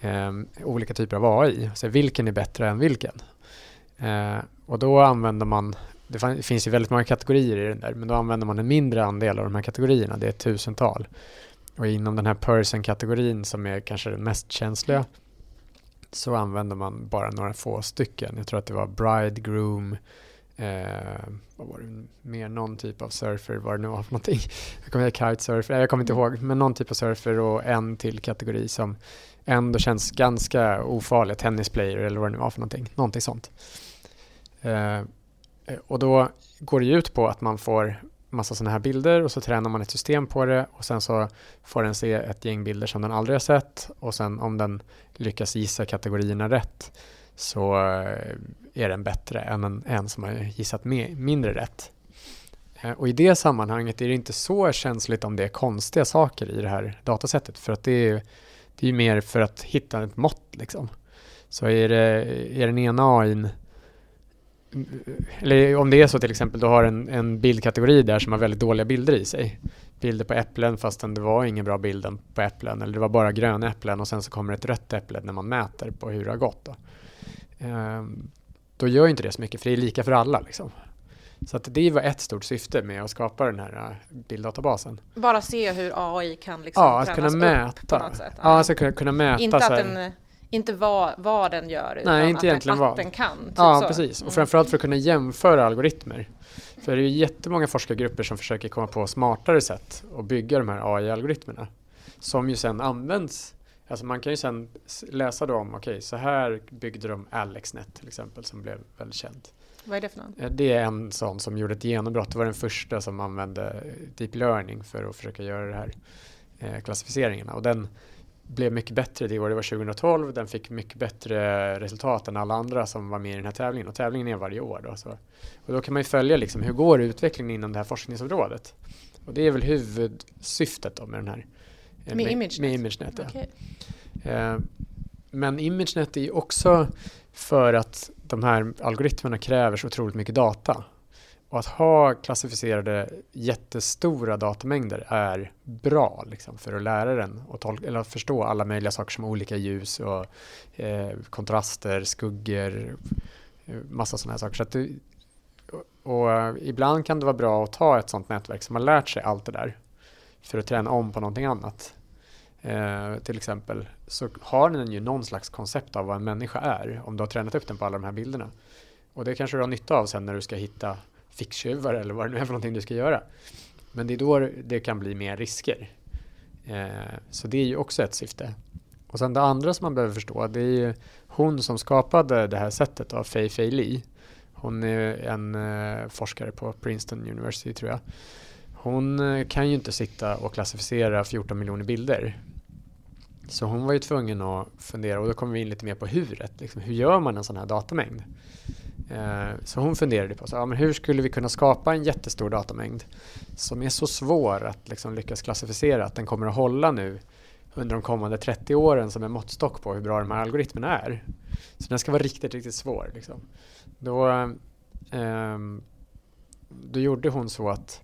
Eh, olika typer av AI, så vilken är bättre än vilken? Eh, och då använder man, det finns ju väldigt många kategorier i den där, men då använder man en mindre andel av de här kategorierna, det är ett tusental. Och inom den här person-kategorin som är kanske den mest känsliga så använder man bara några få stycken. Jag tror att det var bride, groom, eh, vad var det mer, någon typ av surfer, vad det nu var för någonting. Jag kommer kitesurfer, jag kommer inte ihåg, men någon typ av surfer och en till kategori som ändå känns ganska ofarlig, tennisplayer eller vad det nu var för någonting, någonting sånt. Eh, och då går det ut på att man får massa sådana här bilder och så tränar man ett system på det och sen så får den se ett gäng bilder som den aldrig har sett och sen om den lyckas gissa kategorierna rätt så eh, är den bättre än en, en som har gissat med, mindre rätt. Eh, och i det sammanhanget är det inte så känsligt om det är konstiga saker i det här datasättet för att det är, det är mer för att hitta ett mått liksom. Så är, det, är den ena AIn eller om det är så till exempel, du har en, en bildkategori där som har väldigt dåliga bilder i sig. Bilder på äpplen fastän det var ingen bra bild på äpplen eller det var bara gröna äpplen och sen så kommer ett rött äpple när man mäter på hur det har gått. Då, ehm, då gör inte det så mycket för det är lika för alla. Liksom. Så att det var ett stort syfte med att skapa den här äh, bilddatabasen. Bara se hur AI kan liksom ja, att kunna mäta. På något sätt. Ja, alltså kunna, kunna mäta. Inte att den inte vad, vad den gör, utan Nej, inte att, egentligen den, att den kan. Typ ja, så. precis. Och mm. framförallt för att kunna jämföra algoritmer. För det är jättemånga forskargrupper som försöker komma på smartare sätt att bygga de här AI-algoritmerna. Som ju sen används Alltså man kan ju sen läsa då om, okej, okay, så här byggde de AlexNet till exempel som blev väldigt känt. Vad är det för någon? Eh, det är en sån som gjorde ett genombrott. Det var den första som använde deep learning för att försöka göra det här eh, klassificeringarna. Och den blev mycket bättre det år, det var 2012. Den fick mycket bättre resultat än alla andra som var med i den här tävlingen och tävlingen är varje år. Då, så. Och då kan man ju följa liksom, hur går utvecklingen inom det här forskningsområdet. Och det är väl huvudsyftet då med den här eh, med, med ImageNet? Med ImageNet okay. ja. eh, men ImageNet är ju också för att de här algoritmerna kräver så otroligt mycket data. Och att ha klassificerade jättestora datamängder är bra liksom, för att lära den och tolka, eller att förstå alla möjliga saker som olika ljus och eh, kontraster, skuggor, eh, massa sådana här saker. Så att och, och, eh, ibland kan det vara bra att ta ett sådant nätverk som har lärt sig allt det där för att träna om på någonting annat. Eh, till exempel så har den ju någon slags koncept av vad en människa är om du har tränat upp den på alla de här bilderna. Och det kanske du har nytta av sen när du ska hitta ficktjuvar eller vad det nu är för någonting du ska göra. Men det är då det kan bli mer risker. Eh, så det är ju också ett syfte. Och sen det andra som man behöver förstå det är ju hon som skapade det här sättet av Fei Fei Li. Hon är en eh, forskare på Princeton University tror jag. Hon eh, kan ju inte sitta och klassificera 14 miljoner bilder. Så hon var ju tvungen att fundera och då kommer vi in lite mer på huret. Liksom, hur gör man en sån här datamängd? Eh, så hon funderade på så, ja, men hur skulle vi kunna skapa en jättestor datamängd som är så svår att liksom lyckas klassificera att den kommer att hålla nu under de kommande 30 åren som en måttstock på hur bra de här algoritmerna är. Så den ska vara riktigt, riktigt svår. Liksom. Då, eh, då gjorde hon så att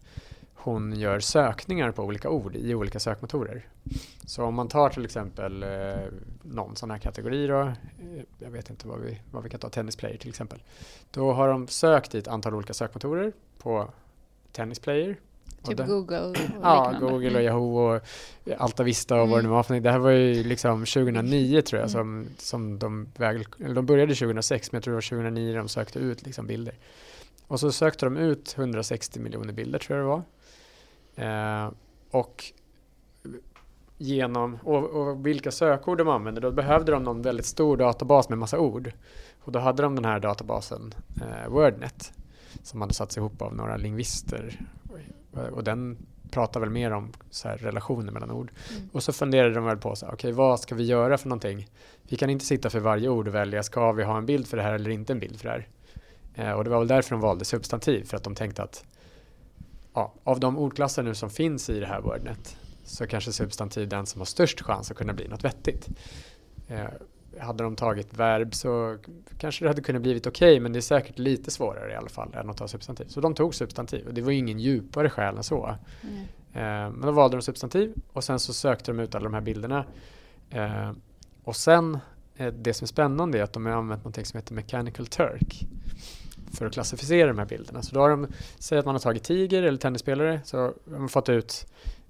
hon gör sökningar på olika ord i olika sökmotorer. Så om man tar till exempel eh, någon sån här kategori då, eh, jag vet inte vad vi, vad vi kan ta, tennisplayer till exempel. Då har de sökt i ett antal olika sökmotorer på tennisplayer. Typ det, Google och Ja, Google och mm. Yahoo och Altavista och mm. vad det nu var för Det här var ju liksom 2009 tror jag mm. som, som de eller de började 2006 men jag tror det var 2009 de sökte ut liksom bilder. Och så sökte de ut 160 miljoner bilder tror jag det var. Eh, och genom, och, och, vilka sökord de använde, då behövde de någon väldigt stor databas med massa ord. Och då hade de den här databasen, eh, WordNet, som hade satts ihop av några lingvister. Och den pratar väl mer om så här, relationer mellan ord. Mm. Och så funderade de väl på, okej okay, vad ska vi göra för någonting? Vi kan inte sitta för varje ord och välja, ska vi ha en bild för det här eller inte en bild för det här? Eh, och det var väl därför de valde substantiv, för att de tänkte att ja, av de ordklasser nu som finns i det här WordNet så kanske substantiv den som har störst chans att kunna bli något vettigt. Eh, hade de tagit verb så kanske det hade kunnat blivit okej okay, men det är säkert lite svårare i alla fall än att ta substantiv. Så de tog substantiv och det var ingen djupare skäl än så. Mm. Eh, men då valde de substantiv och sen så sökte de ut alla de här bilderna. Eh, och sen eh, det som är spännande är att de har använt något som heter Mechanical Turk för att klassificera de här bilderna. Så då har de, säg att man har tagit tiger eller tennisspelare, så har man fått ut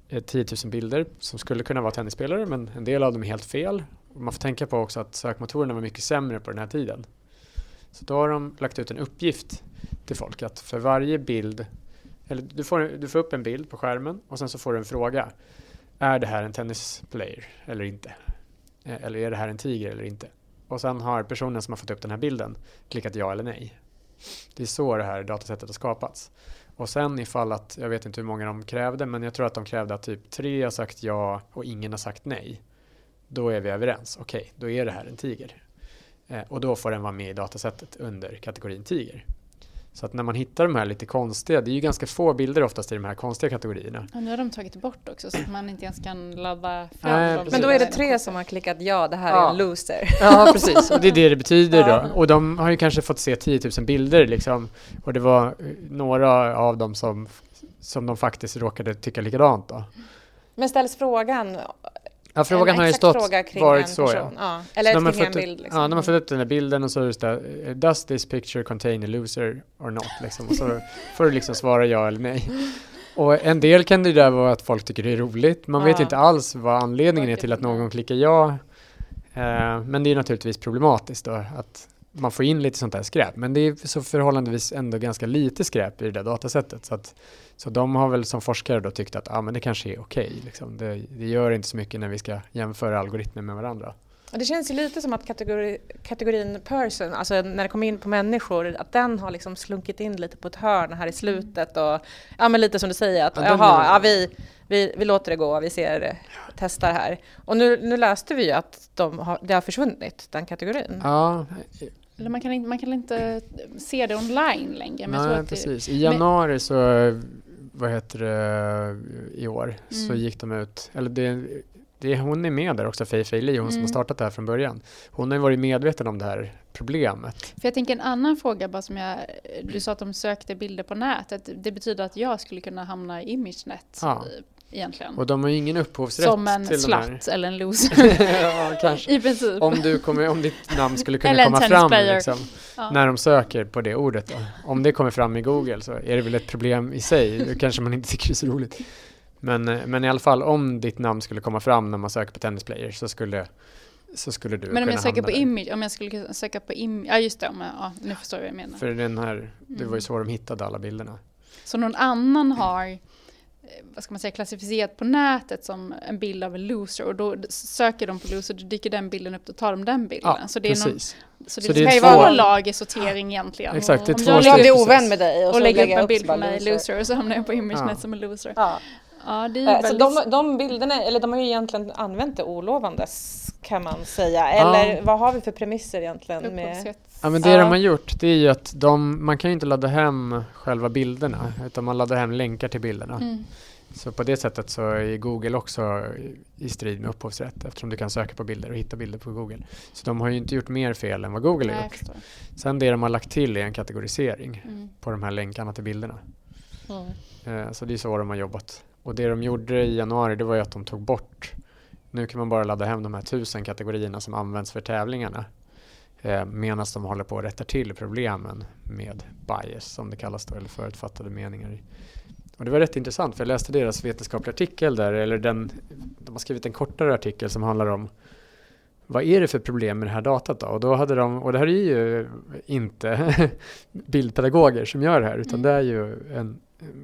Eh, 10 000 bilder som skulle kunna vara tennisspelare men en del av dem är helt fel. Man får tänka på också att sökmotorerna var mycket sämre på den här tiden. Så då har de lagt ut en uppgift till folk att för varje bild, eller du får, du får upp en bild på skärmen och sen så får du en fråga. Är det här en tennisplayer eller inte? Eh, eller är det här en tiger eller inte? Och sen har personen som har fått upp den här bilden klickat ja eller nej. Det är så det här datasättet har skapats. Och sen ifall att, jag vet inte hur många de krävde, men jag tror att de krävde att typ tre har sagt ja och ingen har sagt nej. Då är vi överens. Okej, okay, då är det här en tiger. Eh, och då får den vara med i datasättet under kategorin tiger. Så att när man hittar de här lite konstiga, det är ju ganska få bilder oftast i de här konstiga kategorierna. Ja, nu har de tagit bort också så att man inte ens kan ladda fram Nej, dem. Men då är det tre som har klickat ja, det här ja. är en loser. Ja, precis. Och det är det det betyder ja. då. Och de har ju kanske fått se 10 000 bilder liksom. Och det var eh, några av dem som, som de faktiskt råkade tycka likadant då. Men ställs frågan Ja, frågan har ju stått varit så ja. ja. Eller så kring en bild. Liksom. Ja, de har fått upp den här bilden och så är det Does this picture contain a loser or not? Liksom. Och så får du liksom svara ja eller nej. Och en del kan det där vara att folk tycker det är roligt. Man ja. vet inte alls vad anledningen är till att någon klickar ja. Eh, men det är naturligtvis problematiskt då att man får in lite sånt där skräp. Men det är så förhållandevis ändå ganska lite skräp i det där datasättet. Så, att, så de har väl som forskare då tyckt att ah, men det kanske är okej. Okay, liksom. det, det, gör inte så mycket när vi ska jämföra algoritmer med varandra. Det känns ju lite som att kategori, kategorin person, alltså när det kommer in på människor, att den har liksom slunkit in lite på ett hörn här i slutet och ja men lite som du säger att ja, jaha, ja, vi, vi, vi låter det gå, vi ser, testar här. Och nu, nu läste vi ju att de har, det har försvunnit, den kategorin. Ja, eller man kan inte, man kan inte se det online längre. Men Nej, precis. I januari så, vad heter det, i år, mm. så gick de ut, eller det, det, hon är med där också, Fei Fei Li, hon mm. som har mm. startat det här från början. Hon har ju varit medveten om det här problemet. För jag tänker en annan fråga bara som jag, du sa att de sökte bilder på nätet. Det betyder att jag skulle kunna hamna i ImageNet ja egentligen. Och de har ju ingen upphovsrätt Som en till slatt eller en loser. ja, kanske. I princip. Om, du kommer, om ditt namn skulle kunna komma fram liksom, ja. när de söker på det ordet. Då. Om det kommer fram i Google så är det väl ett problem i sig. Då kanske man inte tycker det är så roligt. Men, eh, men i alla fall om ditt namn skulle komma fram när man söker på tennisplayer så skulle så skulle du Men om jag söker på där. image, om jag skulle söka på image, ja just det, om jag, ja, nu förstår jag vad jag menar. För den här, det var ju så de hittade alla bilderna. Så någon annan har vad ska man säga, klassificerat på nätet som en bild av en loser och då söker de på loser, då dyker den bilden upp, då tar de den bilden. Ja, så det är någon, så det, så det ska ju vara två lager sortering egentligen. Exakt, det är Om två jag blir ovän med dig och, och lägger upp en bild på mig, loser, och så hamnar jag på ImageNet ja. som en loser. Ja. Ja, det är äh, väldigt... Så de, de bilderna, eller de har ju egentligen använt det olovandes kan man säga. Eller ja. vad har vi för premisser egentligen? Med... Ja men det ja. de har gjort det är ju att de, man kan ju inte ladda hem själva bilderna utan man laddar hem länkar till bilderna. Mm. Så på det sättet så är Google också i strid med upphovsrätt eftersom du kan söka på bilder och hitta bilder på Google. Så de har ju inte gjort mer fel än vad Google har gjort. Sen det de har lagt till är en kategorisering mm. på de här länkarna till bilderna. Mm. Så det är så de har jobbat. Och det de gjorde i januari det var ju att de tog bort nu kan man bara ladda hem de här tusen kategorierna som används för tävlingarna. Eh, medan de håller på att rätta till problemen med bias som det kallas då, eller förutfattade meningar och det var rätt intressant för jag läste deras vetenskapliga artikel där, eller den, de har skrivit en kortare artikel som handlar om vad är det för problem med det här datat då? Och då hade de, och det här är ju inte bildpedagoger som gör det här utan mm. det är ju en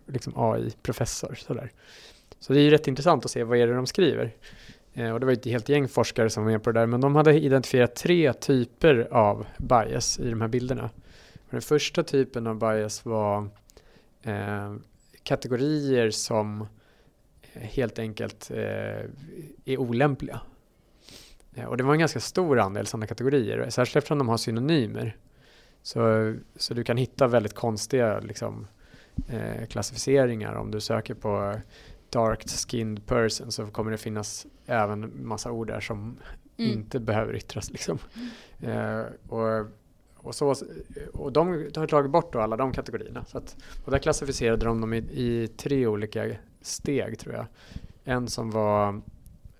liksom AI-professor. Så det är ju rätt intressant att se vad är det de skriver. Eh, och det var ett helt gäng forskare som var med på det där, men de hade identifierat tre typer av bias i de här bilderna. Den första typen av bias var eh, kategorier som eh, helt enkelt eh, är olämpliga. Eh, och det var en ganska stor andel sådana kategorier, särskilt eftersom de har synonymer. Så, så du kan hitta väldigt konstiga liksom, eh, klassificeringar om du söker på dark skinned person så kommer det finnas även massa ord där som mm. inte behöver yttras. Liksom. Mm. Eh, och, och, så, och de har tagit bort alla de kategorierna. Så att, och där klassificerade de dem i, i, tre olika steg tror jag. En som var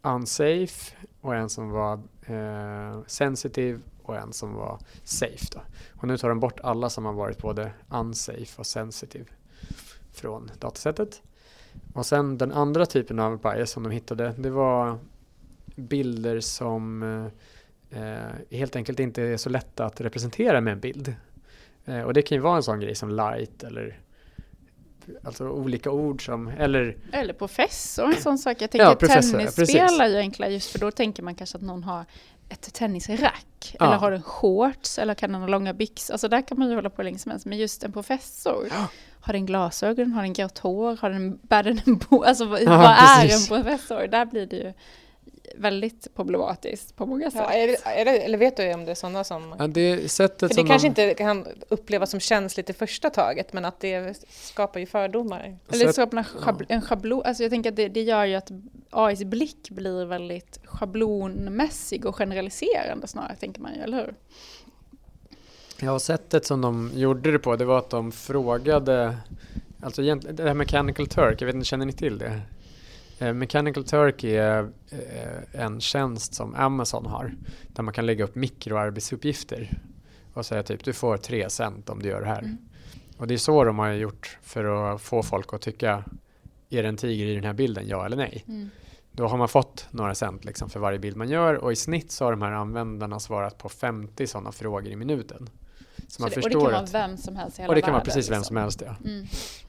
unsafe och en som var eh, sensitive och en som var safe. Då. Och nu tar de bort alla som har varit både unsafe och sensitive från datasättet. Och sen den andra typen av bias som de hittade, det var bilder som eh, helt enkelt inte är så lätta att representera med en bild. Eh, och det kan ju vara en sån grej som light eller alltså olika ord som, eller... Eller professor, en sån sak. Jag tänker ja, tennisspelare ja, enklare just för då tänker man kanske att någon har ett tennisrack ja. eller har en shorts eller kan den ha långa byxor. Alltså där kan man ju hålla på länge som helst. Men just en professor, ja. har den glasögon, har den grått hår, har den, bär den en bo, alltså vad, ja, vad är en professor? Där blir det ju väldigt problematiskt på många sätt. Ja, är det, är det, eller vet du om det är sådana som... Ja, det sättet för det kanske de... inte kan upplevas som känsligt i första taget, men att det skapar ju fördomar. Eller det skapar en schablon, alltså jag tänker att det, det gör ju att AIs blick blir väldigt schablonmässig och generaliserande snarare, tänker man ju, eller hur? Ja, sättet som de gjorde det på, det var att de frågade, alltså det här Mechanical Turk, jag vet inte, känner ni till det? Eh, Mechanical Turk är eh, en tjänst som Amazon har där man kan lägga upp mikroarbetsuppgifter och säga typ du får 3 cent om du gör det här. Mm. Och det är så de har gjort för att få folk att tycka är det en tiger i den här bilden, ja eller nej? Mm. Då har man fått några cent liksom för varje bild man gör och i snitt så har de här användarna svarat på 50 sådana frågor i minuten. Så, så man det, förstår och det kan att, vara vem som helst i hela Och det kan världen, vara precis liksom. vem som helst ja. Mm.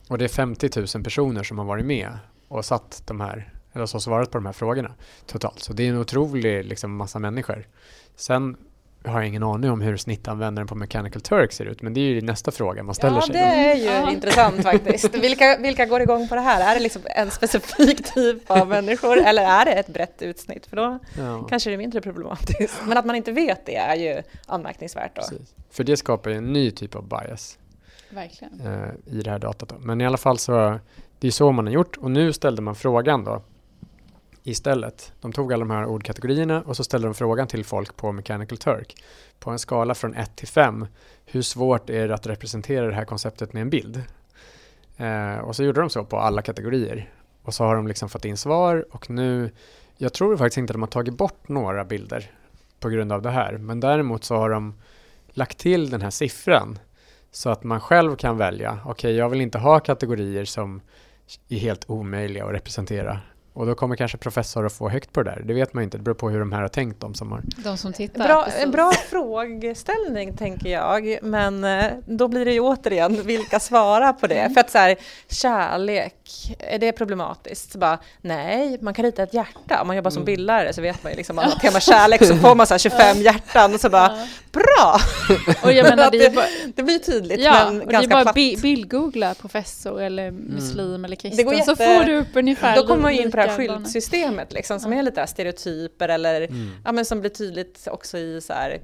Och det är 50 000 personer som har varit med och satt de här, eller så svarat på de här frågorna totalt. Så det är en otrolig liksom, massa människor. Sen har jag ingen aning om hur snittanvändaren på Mechanical Turk ser ut, men det är ju nästa fråga man ställer ja, sig. Ja, det är ju ja. intressant faktiskt. Vilka, vilka går igång på det här? Är det liksom en specifik typ av människor eller är det ett brett utsnitt? För då ja. kanske det är mindre problematiskt. Men att man inte vet det är ju anmärkningsvärt då. Precis. För det skapar ju en ny typ av bias. Verkligen. Eh, I det här datat. Men i alla fall så, det är så man har gjort och nu ställde man frågan då istället. De tog alla de här ordkategorierna och så ställde de frågan till folk på Mechanical Turk. På en skala från 1 till 5, hur svårt är det att representera det här konceptet med en bild? Eh, och så gjorde de så på alla kategorier. Och så har de liksom fått in svar och nu, jag tror faktiskt inte att de har tagit bort några bilder på grund av det här. Men däremot så har de lagt till den här siffran så att man själv kan välja, okej okay, jag vill inte ha kategorier som är helt omöjliga att representera och då kommer kanske professor att få högt på det där. Det vet man inte, det beror på hur de här har tänkt, de som har... De som tittar. Bra, en bra frågeställning tänker jag, men eh, då blir det ju återigen vilka svarar på det. Mm. För att så här, kärlek, är det problematiskt? Så bara, nej, man kan rita ett hjärta. Om man jobbar som mm. bildlärare så vet man ju liksom att tema kärlek så får man så 25 hjärtan och så bara, bra! Och jag menar, det, bara, det, blir tydligt ja, men ganska det är bara platt. bildgoogla professor eller muslim mm. eller kristen jätte, så får du upp ungefär Då kommer man in på här skyltsystemet liksom, som ja. är lite stereotyper eller mm. ja, men som blir tydligt också i så här,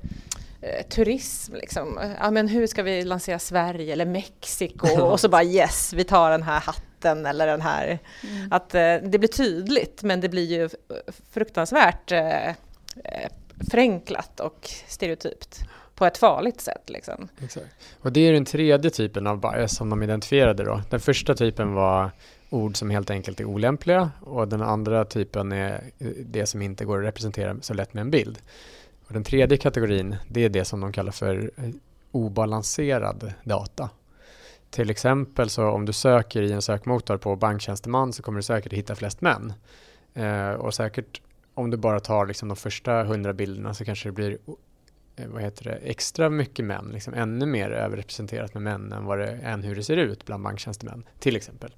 eh, turism. Liksom. Ja, men hur ska vi lansera Sverige eller Mexiko? och så bara yes, vi tar den här hatten eller den här. Mm. Att eh, det blir tydligt men det blir ju fruktansvärt eh, eh förenklat och stereotypt på ett farligt sätt. Liksom. Exakt. Och det är den tredje typen av bias som de identifierade då. Den första typen var ord som helt enkelt är olämpliga och den andra typen är eh, det som inte går att representera så lätt med en bild. Och den tredje kategorin det är det som de kallar för eh, obalanserad data. Till exempel så om du söker i en sökmotor på banktjänsteman så kommer du säkert hitta flest män. Eh, och säkert om du bara tar liksom de första hundra bilderna så kanske det blir eh, vad heter det, extra mycket män, liksom ännu mer överrepresenterat med män än, vad det, än hur det ser ut bland banktjänstemän till exempel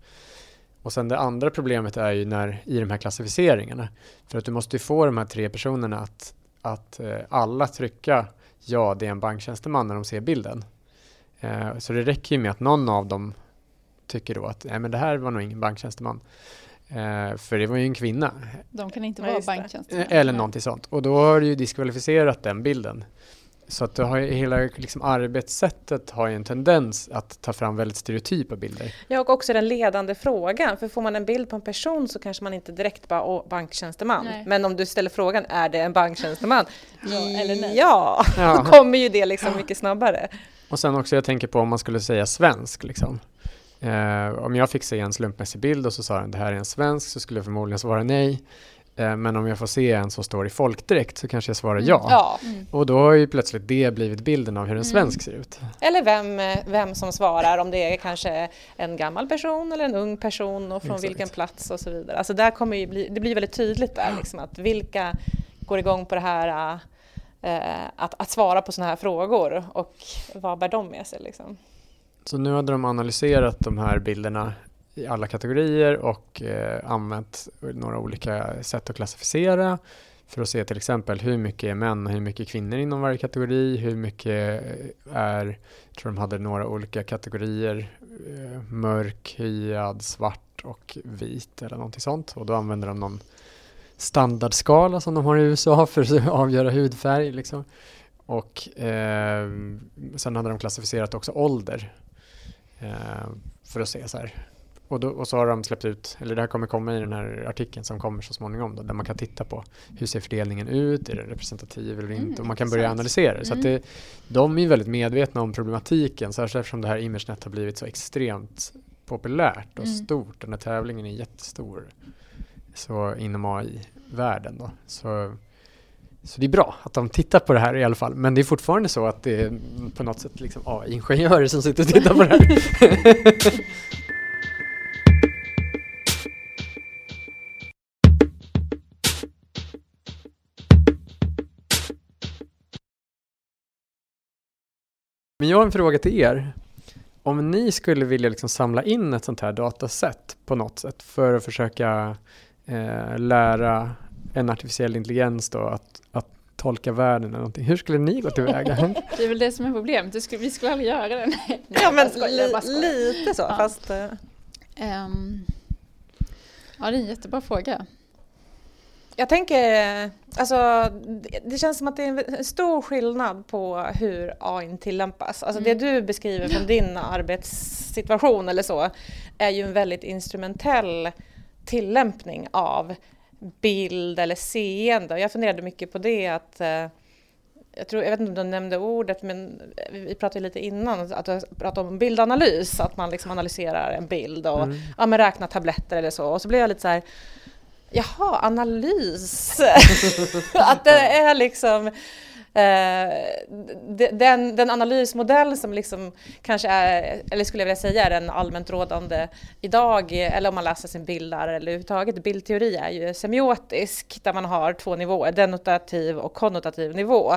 och sen det andra problemet är ju när i de här klassificeringarna. För att du måste ju få de här tre personerna att, att eh, alla trycka ja, det är en banktjänsteman när de ser bilden. Eh, så det räcker ju med att någon av dem tycker då att nej, men det här var nog ingen banktjänsteman. Eh, för det var ju en kvinna. De kan inte vara banktjänstemän. Eller Nej. någonting sånt. Och då har du ju diskvalificerat den bilden. Så att du har hela liksom, arbetssättet har ju en tendens att ta fram väldigt stereotypa bilder. Ja, och också den ledande frågan. För får man en bild på en person så kanske man inte direkt bara åh, banktjänsteman. Nej. Men om du ställer frågan, är det en banktjänsteman? Ja eller nej. Ja, då kommer ju det liksom mycket snabbare. Och sen också jag tänker på om man skulle säga svensk liksom. Eh, om jag fick se en slumpmässig bild och så sa den det här är en svensk så skulle jag förmodligen svara nej. Eh, men om jag får se en som står i folkdräkt så kanske jag svarar Mm. ja. Ja, Mm. Och då har ju plötsligt det blivit bilden av hur en Mm. svensk ser ut. eller vem, eh, vem som svarar, om det är kanske en gammal person eller en ung person och från Exakt. vilken plats och så vidare. Alltså där kommer ju bli, det blir väldigt tydligt där liksom att vilka går igång på det här eh, att, att svara på sådana här frågor och vad bär de med sig liksom. Så nu hade de analyserat de här bilderna i alla kategorier och eh, använt några olika sätt att klassificera för att se till exempel hur mycket är män och hur mycket är kvinnor inom varje kategori, hur mycket är, jag tror de hade några olika kategorier, eh, mörk, hyad, svart och vit eller någonting sånt och då använder de någon standardskala som de har i USA för att avgöra hudfärg liksom. Och eh, sen hade de klassificerat också ålder eh, för att se så här. Och, då, och så har de släppt ut, eller det här kommer komma i den här artikeln som kommer så småningom då, där man kan titta på hur ser fördelningen ut, är det representativ eller Mm, inte och man kan börja analysera det. Så att Mm. det, de är väldigt medvetna om problematiken, särskilt eftersom det här ImageNet har blivit så extremt populärt och Mm. stort. Den här tävlingen är jättestor så inom AI-världen. Då. Så, så det är bra att de tittar på det här i alla fall. Men det är fortfarande så att det är på något sätt liksom AI-ingenjörer som sitter och tittar på det här. Men jag har en fråga till er. Om ni skulle vilja liksom samla in ett sånt här dataset på något sätt för att försöka eh, lära en artificiell intelligens då att, att tolka världen eller någonting. Hur skulle ni gå tillväga? Det är väl det som är problemet. Du skulle, vi skulle aldrig göra det. Nej, Ja men skojar. lite så, Ja. fast eh, Ehm, ja, det är en jättebra fråga. Jag tänker, alltså det- det känns som att det är en stor skillnad på hur AI tillämpas. Alltså det Mm. du beskriver från din arbetssituation eller så är ju en väldigt instrumentell tillämpning av bild eller seende. Jag funderade mycket på det att eh, jag, tror, jag vet inte om du nämnde ordet, men vi pratade lite innan, att du pratade om bildanalys, att man liksom analyserar en bild och Mm. ja, men räkna tabletter eller så. Och så blev jag lite så här, jaha, analys. att det är liksom eh, den, den analysmodell som liksom kanske är, eller skulle jag vilja säga är den allmänt rådande idag, eller om man läser sin bildlärare eller överhuvudtaget, bildteori är ju semiotisk, där man har två nivåer, denotativ och konnotativ nivå.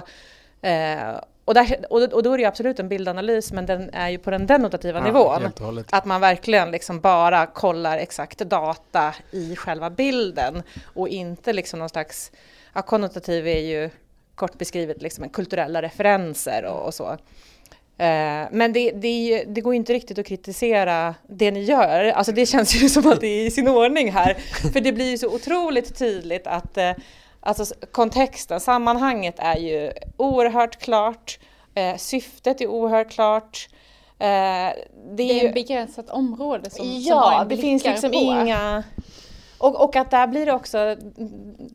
Eh, och, där, och, då är det ju absolut en bildanalys, men den är ju på den denotativa Ja, nivån. Att man verkligen liksom bara kollar exakt data i själva bilden och inte liksom någon slags, ja, konnotativ är ju kort beskrivet liksom kulturella referenser och, och så. Eh, men det, det, det går ju inte riktigt att kritisera det ni gör. Alltså det känns ju som att det är i sin ordning här. För det blir ju så otroligt tydligt att eh, alltså kontexten, sammanhanget är ju oerhört klart. Eh, syftet är oerhört klart. Eh, det Det är är ju ett begränsat område som, som ja, AI det finns liksom på. inga... Och, och att där blir det också,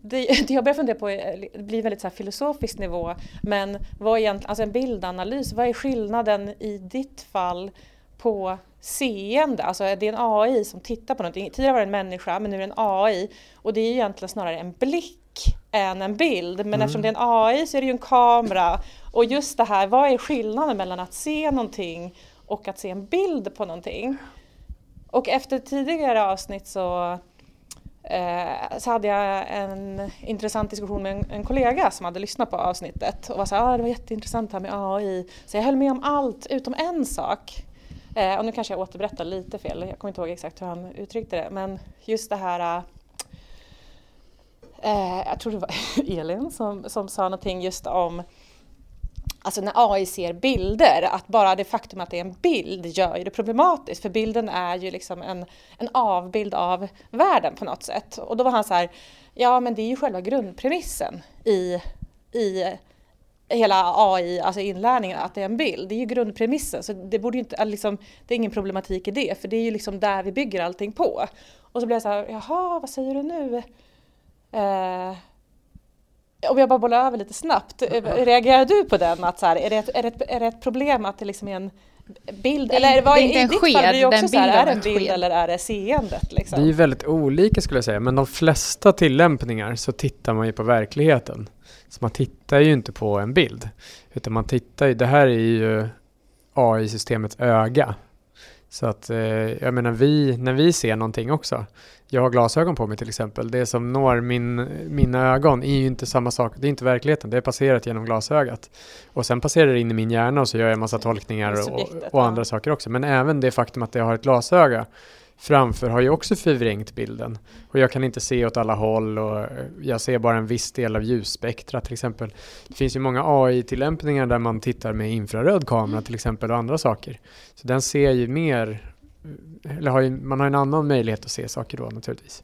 det, det jag börjar fundera på, är- det blir väldigt så här filosofisk nivå, men vad är egentligen, alltså en bildanalys, vad är skillnaden i ditt fall på seende? Alltså är det en AI som tittar på någonting? Tidigare var det en människa, men nu är det en AI och det är egentligen snarare en blick än en bild, men Mm. eftersom det är en AI så är det ju en kamera och just det här, vad är skillnaden mellan att se någonting och att se en bild på någonting? Och efter tidigare avsnitt så, eh, så hade jag en intressant diskussion med en, en kollega som hade lyssnat på avsnittet och var så här, ah, det var jätteintressant det här med AI. Så jag höll med om allt utom en sak. Eh, och nu kanske jag återberättar lite fel, jag kommer inte ihåg exakt hur han uttryckte det, men just det här eh, jag tror det var Elin som, som sa någonting just om Alltså när AI ser bilder, att bara det faktum att det är en bild gör ju det problematiskt för bilden är ju liksom en, en avbild av världen på något sätt. Och då var han så här, ja men det är ju själva grundpremissen i, i hela AI, alltså inlärningen, att det är en bild. Det är ju grundpremissen, så det borde ju inte, liksom, det är ingen problematik i det, för det är ju liksom där vi bygger allting på. Och så blev jag så här, jaha, vad säger du nu? Eh, om jag bara bollar över lite snabbt, reagerar du på den? Att så här, är, det ett, är, det ett, är det ett problem att det liksom är en bild? Det, eller vad, det är inte en sked, fall, det är, också så här, är det en bild sked. eller är det seendet? Liksom? Det är ju väldigt olika skulle jag säga, men de flesta tillämpningar så tittar man ju på verkligheten. Så man tittar ju inte på en bild, utan man tittar ju, det här är ju AI-systemets öga. Så att, eh, jag menar, vi, när vi ser någonting också, jag har glasögon på mig till exempel, det som når min, mina ögon är ju inte samma sak, det är inte verkligheten, det är passerat genom glasögat. Och sen passerar det in i min hjärna och så gör jag en massa tolkningar och, och andra saker också. Men även det faktum att jag har ett glasöga framför har ju också förvrängt bilden. Och jag kan inte se åt alla håll och eh, jag ser bara en viss del av ljusspektra till exempel. Det finns ju många AI-tillämpningar där man tittar med infraröd kamera till exempel och andra saker. Så den ser ju mer, eh, eller har ju, man har en annan möjlighet att se saker då naturligtvis.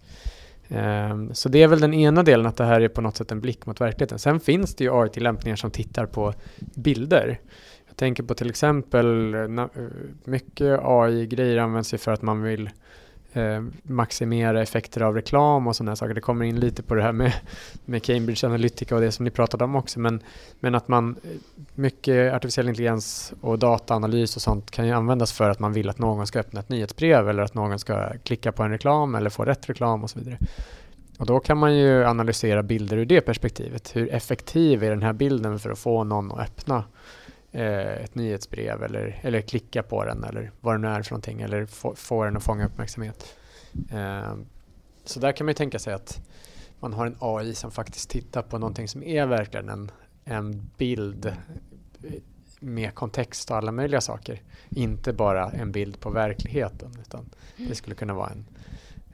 Um, så det är väl den ena delen att det här är på något sätt en blick mot verkligheten. Sen finns det ju AI-tillämpningar som tittar på bilder. Jag tänker på till exempel eh, eh, mycket AI-grejer används ju för att man vill eh, maximera effekter av reklam och sådana saker. Det kommer in lite på det här med, med Cambridge Analytica och det som ni pratade om också. Men, men att man, eh, mycket artificiell intelligens och dataanalys och sånt kan ju användas för att man vill att någon ska öppna ett nyhetsbrev eller att någon ska klicka på en reklam eller få rätt reklam och så vidare. Och då kan man ju analysera bilder ur det perspektivet. Hur effektiv är den här bilden för att få någon att öppna Eh, ett nyhetsbrev eller, eller klicka på den eller vad det nu är för någonting eller få, få den att fånga uppmärksamhet. Eh, så där kan man ju tänka sig att man har en AI som faktiskt tittar på någonting som är verkligen en, en bild eh, med kontext och alla möjliga saker. Inte bara en bild på verkligheten utan det skulle kunna vara en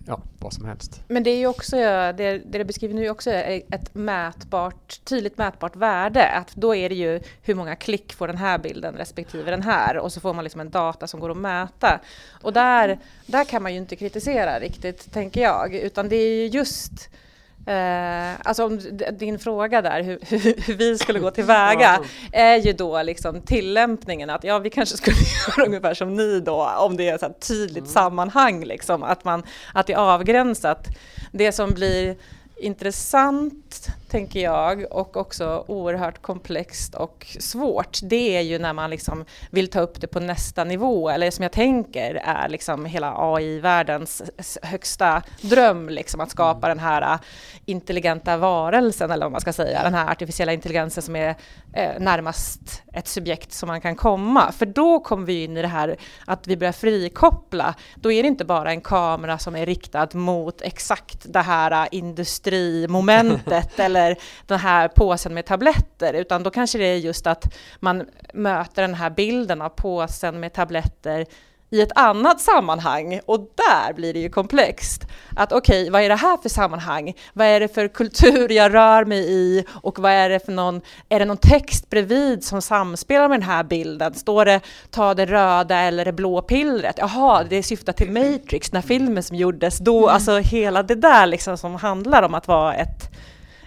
ja, vad som helst. Men det är ju också, det, det du beskriver nu är ett mätbart, tydligt mätbart värde. Att då är det ju hur många klick får den här bilden respektive den här och så får man liksom en data som går att mäta. Och där, där kan man ju inte kritisera riktigt, tänker jag, utan det är ju just Eh, alltså om din fråga där, hur, hur, vi skulle gå tillväga, är ju då liksom tillämpningen att ja, vi kanske skulle göra ungefär som ni då, om det är ett tydligt mm. sammanhang, liksom, att, man, att det är avgränsat. Det som blir intressant, tänker jag, och också oerhört komplext och svårt, det är ju när man liksom vill ta upp det på nästa nivå, eller som jag tänker är liksom hela AI-världens högsta dröm, liksom att skapa den här intelligenta varelsen, eller vad man ska säga, den här artificiella intelligensen som är eh, närmast ett subjekt som man kan komma. För då kommer vi in i det här att vi börjar frikoppla. Då är det inte bara en kamera som är riktad mot exakt det här industrimomentet eller den här påsen med tabletter, utan då kanske det är just att man möter den här bilden av påsen med tabletter i ett annat sammanhang och där blir det ju komplext. Att okej, okay, vad är det här för sammanhang? Vad är det för kultur jag rör mig i och vad är det för någon, är det någon text bredvid som samspelar med den här bilden? Står det ta det röda eller det blå pillret? Jaha, det syftar till Matrix, den här filmen som gjordes då, mm. alltså hela det där liksom som handlar om att vara ett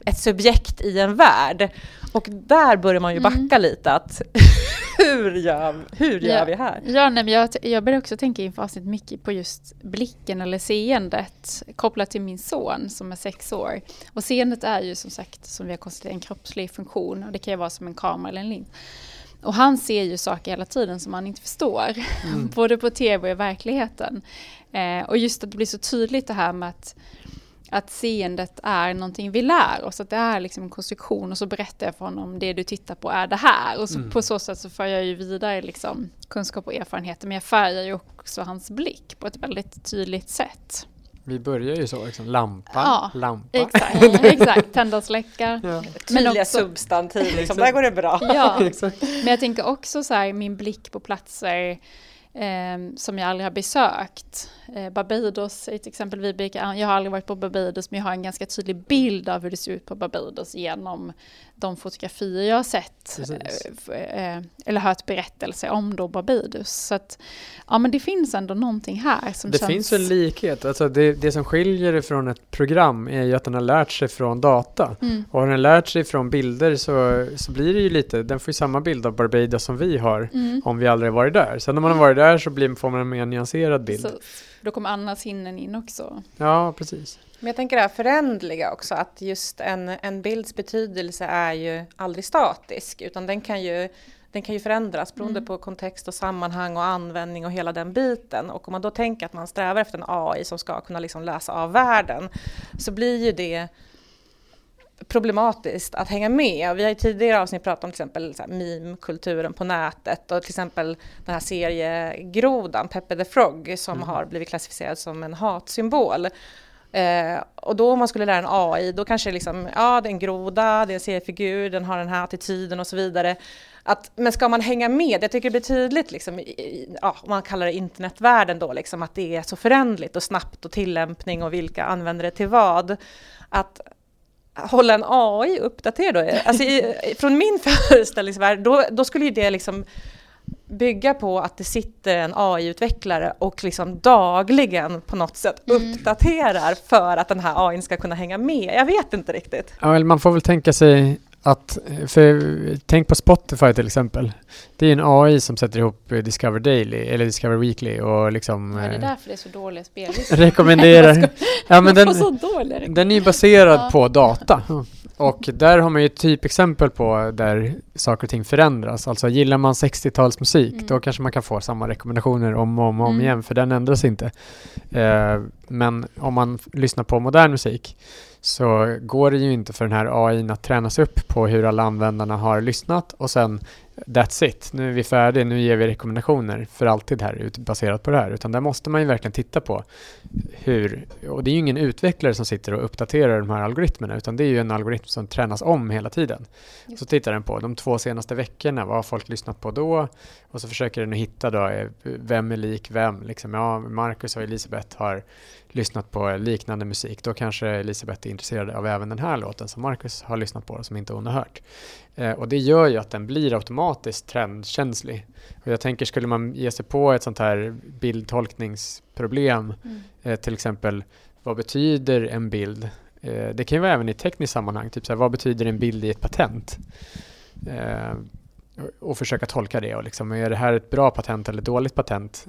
ett subjekt i en värld. Och där börjar man ju mm. backa mm. lite att hur gör, hur gör ja, vi här? Ja, nej, men jag, jag börjar också tänka inför avsnitt mycket på just blicken eller seendet kopplat till min son som är sex år. Och seendet är ju som sagt, som vi har konstaterat, en kroppslig funktion och det kan ju vara som en kamera eller en lins. Och han ser ju saker hela tiden som han inte förstår, mm. både på tv och i verkligheten. Eh, och just att det blir så tydligt det här med att att seendet är någonting vi lär oss, att det är liksom en konstruktion och så berättar jag för honom det du tittar på är det här. Och så mm. på så sätt så för jag ju vidare liksom kunskap och erfarenheter, men jag färgar ju också hans blick på ett väldigt tydligt sätt. Vi börjar ju så, liksom, lampa, ja, lampa. Exakt, exakt. tända och släcka. Ja. Tydliga också, substantiv, liksom. där går det bra. Ja, men jag tänker också så här, min blick på platser eh, som jag aldrig har besökt. Eh, Barbados är ett exempel. Vi brukar, jag har aldrig varit på Barbados men jag har en ganska tydlig bild av hur det ser ut på Barbados genom de fotografier jag har sett eh, eh, eller hört berättelser om då Barbados. Så att, ja men det finns ändå någonting här som Det känns... finns en likhet. Alltså det, det som skiljer det från ett program är ju att den har lärt sig från data. Mm. Och har den lärt sig från bilder så, så blir det ju lite, den får ju samma bild av Barbados som vi har Mm. om vi aldrig varit där. Sen när man har varit där så blir, får man en mer nyanserad bild. Så, då kommer Annas sinnen in också. Ja, precis. Men jag tänker det här förändliga också, att just en, en bilds betydelse är ju aldrig statisk, utan den kan ju, den kan ju förändras beroende Mm. på kontext och sammanhang och användning och hela den biten. Och om man då tänker att man strävar efter en AI som ska kunna liksom läsa av världen, så blir ju det problematiskt att hänga med. Vi har i tidigare avsnitt pratat om till exempel så här meme-kulturen på nätet och till exempel den här seriegrodan Peppe the Frog som Mm. har blivit klassificerad som en hatsymbol. Eh, och då om man skulle lära en AI, då kanske liksom, ja det är en groda, det är en seriefigur, den har den här attityden och så vidare. Att, men ska man hänga med, jag tycker det blir tydligt liksom, i, i, ja, om man kallar det internetvärlden då, liksom, att det är så förändligt och snabbt och tillämpning och vilka använder det till vad. Att hålla en AI uppdaterad då, alltså i, från min föreställningsvärld, då, då skulle ju det liksom bygga på att det sitter en AI-utvecklare och liksom dagligen på något sätt Mm. uppdaterar för att den här AI ska kunna hänga med. Jag vet inte riktigt. Ja, eller man får väl tänka sig att, för tänk på Spotify till exempel. Det är en AI som sätter ihop Discover Daily eller Discover Weekly och liksom Ja, det är eh, därför det är så dåliga spellistor. rekommenderar. ja, men Den, den, är ju baserad Ja. på data. Och där har man ju ett typexempel på där saker och ting förändras. Alltså gillar man 60-talsmusik Mm. då kanske man kan få samma rekommendationer om och om, och om Mm. igen för den ändras inte. Eh, men om man lyssnar på modern musik så går det ju inte för den här AI att tränas upp på hur alla användarna har lyssnat och sen that's it, nu är vi färdiga, nu ger vi rekommendationer för alltid här baserat på det här. Utan där måste man ju verkligen titta på hur, och det är ju ingen utvecklare som sitter och uppdaterar de här algoritmerna utan det är ju en algoritm som tränas om hela tiden. Just Så tittar den på de två senaste veckorna, vad har folk lyssnat på då? Och så försöker den hitta då, eh, vem är lik vem? Liksom, ja, Marcus och Elisabeth har lyssnat på liknande musik, då kanske Elisabeth är intresserad av även den här låten som Marcus har lyssnat på och som inte hon har hört. Eh, och det gör ju att den blir automatiskt trendkänslig. Och jag tänker, skulle man ge sig på ett sånt här bildtolkningsproblem, Mm. eh, till exempel vad betyder en bild? Eh, det kan ju vara även i tekniskt sammanhang, typ så här, vad betyder en bild i ett patent? Eh, och- och försöka tolka det och liksom, är det här ett bra patent eller ett dåligt patent?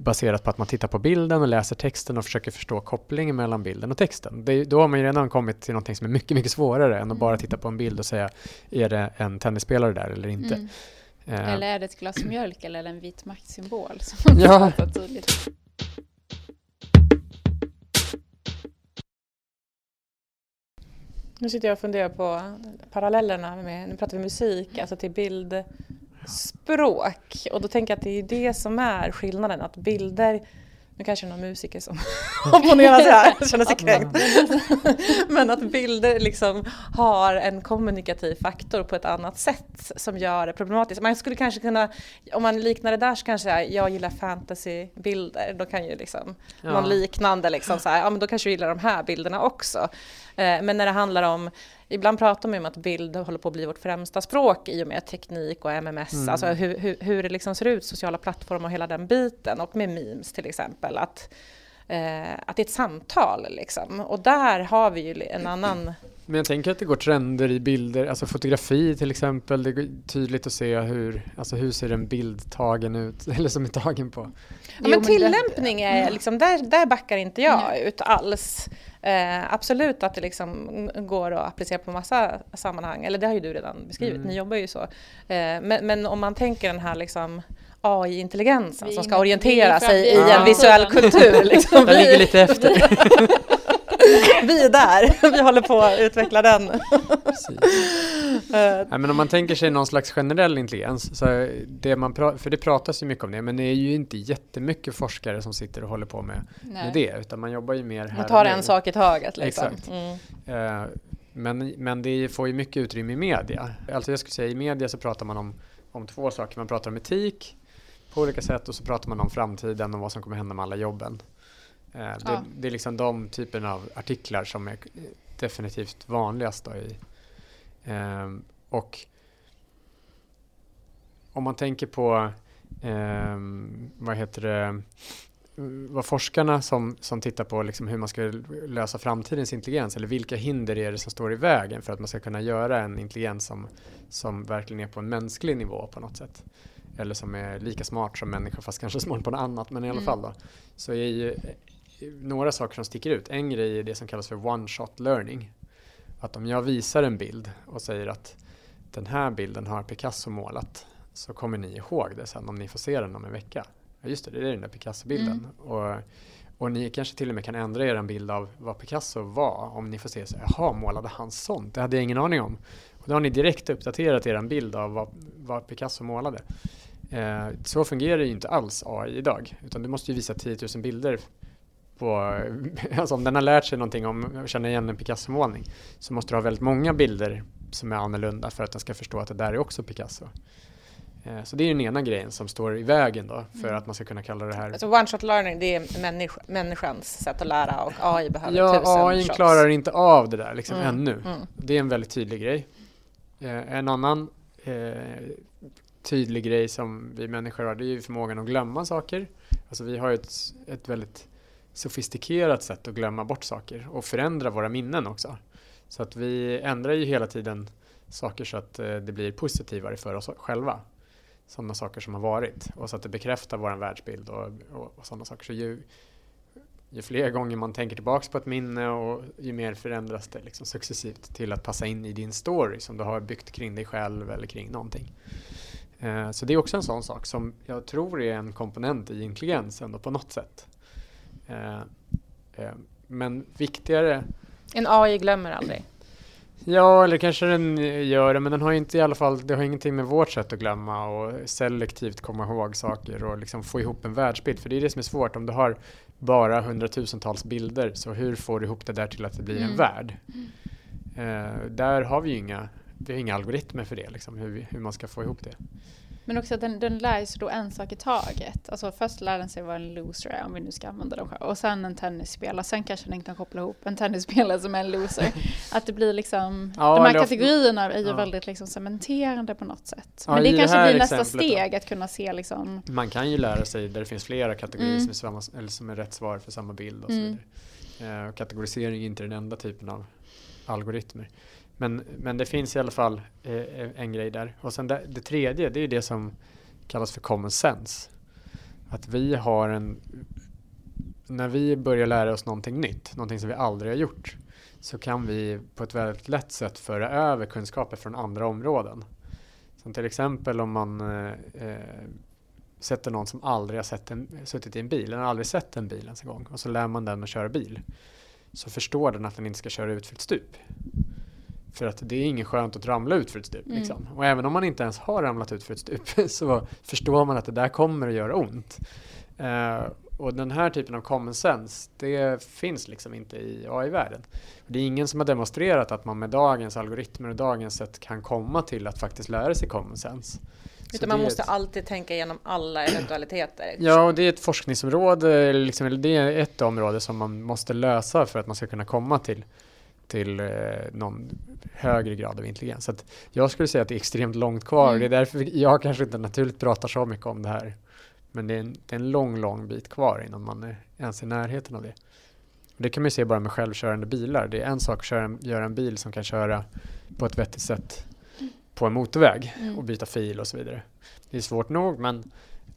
Baserat på att man tittar på bilden och läser texten och försöker förstå kopplingen mellan bilden och texten. Det, är- då har man ju redan kommit till något som är mycket, mycket svårare än att bara titta på en bild och säga är det en tennisspelare där eller inte? Mm. Eh, Eller är det ett glas mjölk eller en vit maktsymbol? Som Ja. ja. tydligt. Nu sitter jag och funderar på parallellerna med, nu pratar vi musik, alltså till bildspråk. Och då tänker jag att det är det som är skillnaden, att bilder nu kanske det är någon musiker som opponerar sig här, känner sig kränkt. Men att bilder liksom har en kommunikativ faktor på ett annat sätt som gör det problematiskt. Man skulle kanske kunna, om man liknar det där så kanske jag, jag gillar fantasybilder, då kan ju liksom Ja. någon liknande liksom så här, ja men då kanske du gillar de här bilderna också. Eh, men när det handlar om, ibland pratar man ju om att bild håller på att bli vårt främsta språk i och med teknik och MMS, Mm. alltså hur, hur, hur det liksom ser ut, sociala plattformar och hela den biten och med memes till exempel. Att, eh, att det är ett samtal liksom. Och där har vi ju en annan Men jag tänker att det går trender i bilder, alltså fotografi till exempel. Det är tydligt att se hur, alltså hur ser en bild tagen ut, eller som är tagen på. Ja, men tillämpning är liksom, där, där backar inte jag ut alls. Eh, absolut att det liksom går att applicera på massa sammanhang, eller det har ju du redan beskrivit, Mm. ni jobbar ju så. Eh, men, men om man tänker den här liksom AI-intelligensen som ska orientera sig i en visuell kultur. Liksom. Jag ligger lite efter. vi är där, vi håller på att utveckla den. Precis. Eh, Nej, men om man tänker sig någon slags generell intelligens, så det man pra- för det pratas ju mycket om det, men det är ju inte jättemycket forskare som sitter och håller på med, med det, utan man jobbar ju mer här man tar nu. en sak i taget. Liksom. Exakt. Mm. Eh, Men, men det får ju mycket utrymme i media. Alltså jag skulle säga i media så pratar man om, om två saker. Man pratar om etik på olika sätt och så pratar man om framtiden och vad som kommer hända med alla jobben. Eh, det, Ja. det är liksom de typen av artiklar som är definitivt vanligast. I, ehm, och om man tänker på ehm, vad heter det vad forskarna som, som tittar på liksom hur man ska lösa framtidens intelligens eller vilka hinder är det som står i vägen för att man ska kunna göra en intelligens som, som verkligen är på en mänsklig nivå på något sätt. Eller som är lika smart som människa fast kanske smart på något annat men i alla Mm. fall då. Så är ju några saker som sticker ut. En grej är det som kallas för one shot learning. Att om jag visar en bild och säger att den här bilden har Picasso målat så kommer ni ihåg det sen om ni får se den om en vecka. Ja just det, det är den där Picasso-bilden. Och, och ni kanske till och med kan ändra er bild av vad Picasso var om ni får se så jaha, målade han sånt? Det hade jag ingen aning om. Och då har ni direkt uppdaterat er bild av vad, vad Picasso målade. Eh, så fungerar ju inte alls AI idag, utan du måste ju visa 10 000 bilder på, alltså om den har lärt sig någonting om att känna igen en Picasso-målning så måste du ha väldigt många bilder som är annorlunda för att den ska förstå att det där är också Picasso. Eh, Så det är den ena grejen som står i vägen då för Mm. att man ska kunna kalla det här Alltså one shot learning, det är människ människans sätt att lära och AI behöver Ja, tusen AI shots. klarar inte av det där liksom Mm, ännu. mm. Det är en väldigt tydlig grej. Eh, en annan eh, tydlig grej som vi människor har, det är ju förmågan att glömma saker. Alltså vi har ett, ett väldigt sofistikerat sätt att glömma bort saker och förändra våra minnen också. Så att vi ändrar ju hela tiden saker så att eh, det blir positivare för oss själva. Sådana saker som har varit och så att det bekräftar vår världsbild och, och, och sådana saker. Så ju, ju fler gånger man tänker tillbaks på ett minne och ju mer förändras det liksom successivt till att passa in i din story som du har byggt kring dig själv eller kring någonting. Eh, så det är också en sån sak som jag tror är en komponent i intelligens ändå på något sätt. Eh, eh, men viktigare En AI glömmer aldrig. Ja, eller kanske den gör det, men den har inte i alla fall, det har ingenting med vårt sätt att glömma och selektivt komma ihåg saker och liksom få ihop en världsbild. För det är det som är svårt, om du har bara hundratusentals bilder, så hur får du ihop det där till att det blir en Mm. värld? Eh, där har vi ju inga, vi har inga algoritmer för det, liksom, hur, vi, hur man ska få ihop det. Men också att den, den lär sig då en sak i taget. Alltså först lär den sig vad en loser är, om vi nu ska använda dem själva. Och sen en tennisspelare. Sen kanske den kan koppla ihop en tennisspelare som är en loser. Att det blir liksom, Ja, de här kategorierna är ju ja. väldigt liksom cementerande på något sätt. Ja, Men det det kanske blir nästa steg, att kunna se liksom, Man kan ju lära sig där det finns flera kategorier Mm. som, är samma, eller som är rätt svar för samma bild och Mm. så vidare. Eh, kategorisering är inte den enda typen av algoritmer. Men, men det finns i alla fall eh, en grej där. Och sen det, det tredje, det är det som kallas för common sense. Att vi har en... När vi börjar lära oss någonting nytt, någonting som vi aldrig har gjort, så kan vi på ett väldigt lätt sätt föra över kunskaper från andra områden. Som till exempel om man eh, eh sätter någon som aldrig har sett en, suttit i en bil, den har aldrig sett en bil ens en gång och så lär man den att köra bil. Så förstår den att den inte ska köra ut för ett stup. För att det är ingen skönt att ramla ut för ett stup. Mm. Liksom. Och även om man inte ens har ramlat ut för ett stup så förstår man att det där kommer att göra ont. Eh, och den här typen av common sense, det finns liksom inte i AI-världen. Det är ingen som har demonstrerat att man med dagens algoritmer och dagens sätt kan komma till att faktiskt lära sig common sense. Utan man måste ett- alltid tänka igenom alla eventualiteter. Ja, och det är ett forskningsområde, liksom, det är ett område som man måste lösa för att man ska kunna komma till, till eh, någon högre grad av intelligens. Så jag skulle säga att det är extremt långt kvar. Mm. Det är därför jag kanske inte naturligt pratar så mycket om det här. Men det är en, det är en lång, lång bit kvar innan man är ens i närheten av det. Och det kan man ju se bara med självkörande bilar. Det är en sak att köra en, göra en bil som kan köra på ett vettigt sätt på en motorväg Mm. och byta fil och så vidare. Det är svårt nog men,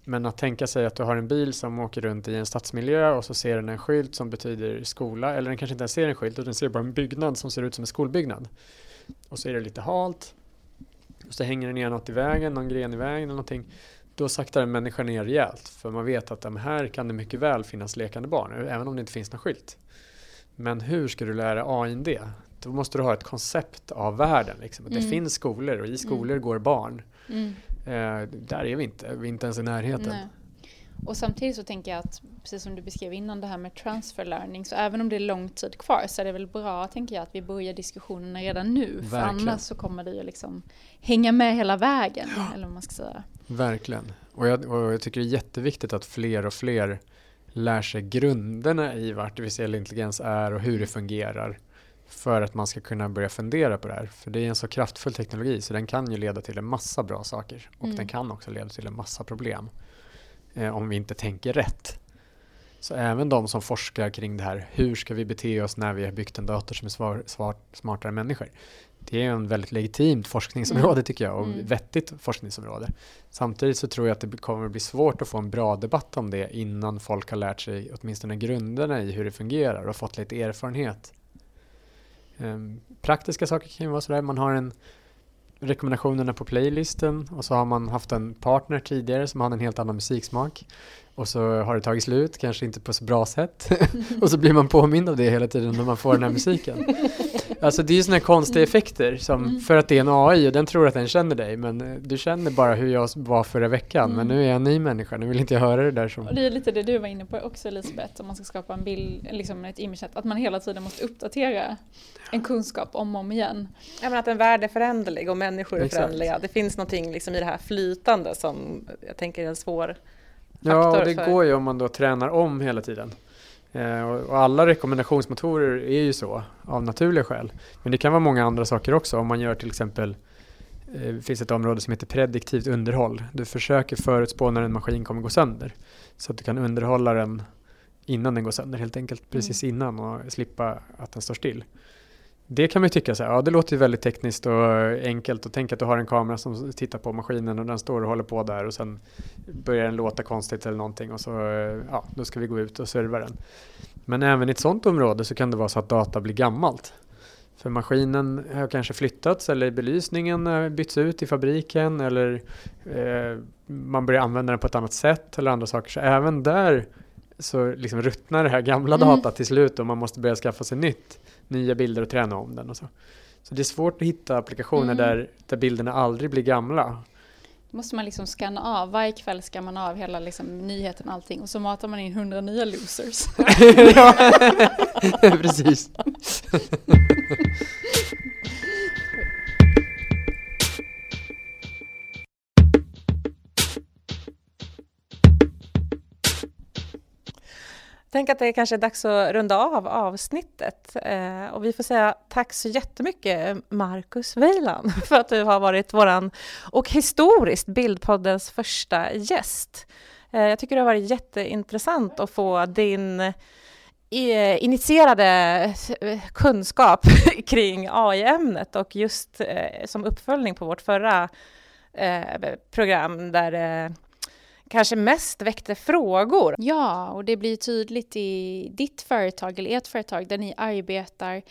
men att tänka sig att du har en bil som åker runt i en stadsmiljö och så ser den en skylt som betyder skola eller den kanske inte ens ser en skylt utan den ser bara en byggnad som ser ut som en skolbyggnad. Och så är det lite halt och så hänger det ner något i vägen, någon gren i vägen eller någonting. Då saktar en människa ner rejält för man vet att de här kan det mycket väl finnas lekande barn även om det inte finns någon skylt. Men hur ska du lära AI det? Då måste du ha ett koncept av världen. Liksom. Att Det Mm. finns skolor och i skolor går barn. mm. Eh, där är vi inte, vi är inte ens i närheten. Nej. Och samtidigt så tänker jag att, precis som du beskrev innan det här med transfer learning, så även om det är lång tid kvar så är det väl bra, tänker jag, att vi börjar diskussionerna redan nu. Verkligen. För annars så kommer det ju liksom hänga med hela vägen, ja. eller vad man ska säga. Verkligen. Och jag, och jag tycker det är jätteviktigt att fler och fler lär sig grunderna i vad artificiell intelligens är och hur det fungerar för att man ska kunna börja fundera på det här. För det är en så kraftfull teknologi så den kan ju leda till en massa bra saker och mm. den kan också leda till en massa problem eh, om vi inte tänker rätt. Så även de som forskar kring det här, hur ska vi bete oss när vi har byggt en dator som är svar, svar, smartare än människor? Det är en väldigt legitimt forskningsområde mm. tycker jag och mm. vettigt forskningsområde. Samtidigt så tror jag att det kommer bli svårt att få en bra debatt om det innan folk har lärt sig åtminstone grunderna i hur det fungerar och fått lite erfarenhet. Ehm, praktiska saker kan ju vara sådär, man har en rekommendationerna på playlisten och så har man haft en partner tidigare som har en helt annan musiksmak. Och så har det tagit slut, kanske inte på så bra sätt. Och så blir man påmind av det hela tiden när man får den här musiken. Alltså det är ju sådana konstiga effekter som mm. för att det är en AI och den tror att den känner dig men eh, du känner bara hur jag var förra veckan mm. men nu är jag en ny människa, nu vill inte jag höra det där som... Och det är lite det du var inne på också Elisabeth, om man ska skapa en bild, liksom ett image att man hela tiden måste uppdatera en kunskap om och om igen. Ja men att en värld är föränderlig och människor är föränderliga. Det finns någonting liksom i det här flytande som jag tänker är en svår Ja, och det för... går ju om man då tränar om hela tiden. Eh, och alla rekommendationsmotorer är ju så av naturliga skäl. Men det kan vara många andra saker också. Om man gör till exempel eh, det finns ett område som heter prediktivt underhåll. Du försöker förutspå när en maskin kommer gå sönder. Så att du kan underhålla den innan den går sönder helt enkelt, precis mm. innan och slippa att den står still. Det kan man ju tycka så här, ja det låter ju väldigt tekniskt och enkelt och tänk att du har en kamera som tittar på maskinen och den står och håller på där och sen börjar den låta konstigt eller någonting och så, ja, då ska vi gå ut och serva den. Men även i ett sådant område så kan det vara så att data blir gammalt. För maskinen har kanske flyttats eller belysningen bytts ut i fabriken eller eh, man börjar använda den på ett annat sätt eller andra saker. Så även där så liksom ruttnar det här gamla mm. data till slut och man måste börja skaffa sig nytt nya bilder och träna om den och så. Så det är svårt att hitta applikationer mm. där, där bilderna aldrig blir gamla. Då måste man liksom scanna av, varje kväll ska man av hela liksom nyheten och allting och så matar man in hundra nya losers. ja, precis. tänker att det kanske är dags att runda av avsnittet. Eh, och vi får säga tack så jättemycket Marcus Weiland för att du har varit våran och historiskt Bildpoddens första gäst. Eh, jag tycker det har varit jätteintressant att få din eh, initierade eh, kunskap kring AI-ämnet och just eh, som uppföljning på vårt förra eh, program där kanske mest väckte frågor. Ja, och det blir tydligt i ditt företag eller ert företag där ni arbetar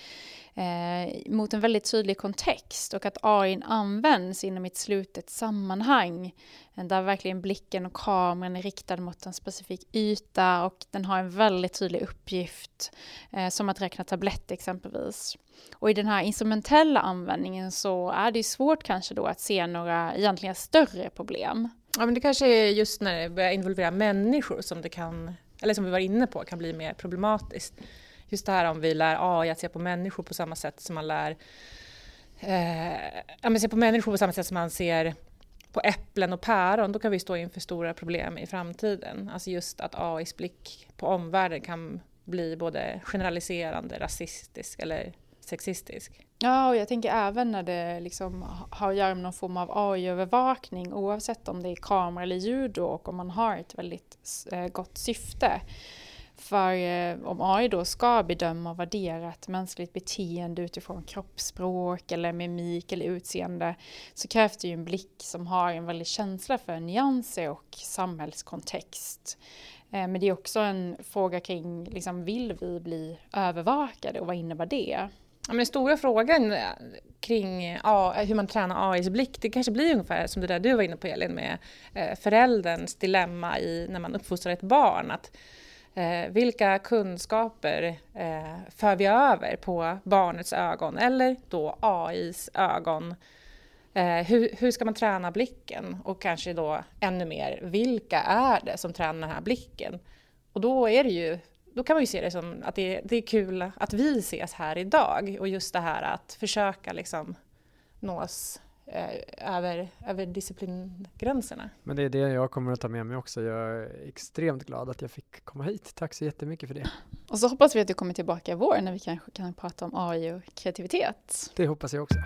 eh, mot en väldigt tydlig kontext och att AI används inom ett slutet sammanhang där verkligen blicken och kameran är riktad mot en specifik yta och den har en väldigt tydlig uppgift eh, som att räkna tablett exempelvis. Och i den här instrumentella användningen så är det svårt kanske då att se några egentligen större problem. Ja, men det kanske är just när det börjar involvera människor som det kan, eller som vi var inne på, kan bli mer problematiskt. Just det här om vi lär AI att se på människor på samma sätt som man lär eh, ja, men se på människor på samma sätt som man ser på äpplen och päron, då kan vi stå inför stora problem i framtiden. Alltså just att AIs blick på omvärlden kan bli både generaliserande, rasistisk eller sexistisk. Ja, och jag tänker även när det liksom har att göra med någon form av AI-övervakning oavsett om det är kamera eller ljud och om man har ett väldigt eh, gott syfte. För eh, om AI då ska bedöma och värdera ett mänskligt beteende utifrån kroppsspråk eller mimik eller utseende så krävs det ju en blick som har en väldig känsla för nyanser och samhällskontext. Eh, men det är också en fråga kring, liksom, vill vi bli övervakade och vad innebär det? Ja, men den stora frågan eh, kring hur man tränar AIs blick, det kanske blir ungefär som det där du var inne på Elin med eh, förälderns dilemma i, när man uppfostrar ett barn. Att, eh, vilka kunskaper eh, för vi över på barnets ögon eller då AIs ögon Eh, hur, hur ska man träna blicken? Och kanske då ännu mer, vilka är det som tränar den här blicken? Och då är det ju då kan man ju se det som att det, det är kul att vi ses här idag och just det här att försöka liksom nås över, över disciplingränserna. Men det är det jag kommer att ta med mig också. Jag är extremt glad att jag fick komma hit. Tack så jättemycket för det. Och så hoppas vi att du kommer tillbaka i vår när vi kanske kan prata om AI och kreativitet. Det hoppas jag också.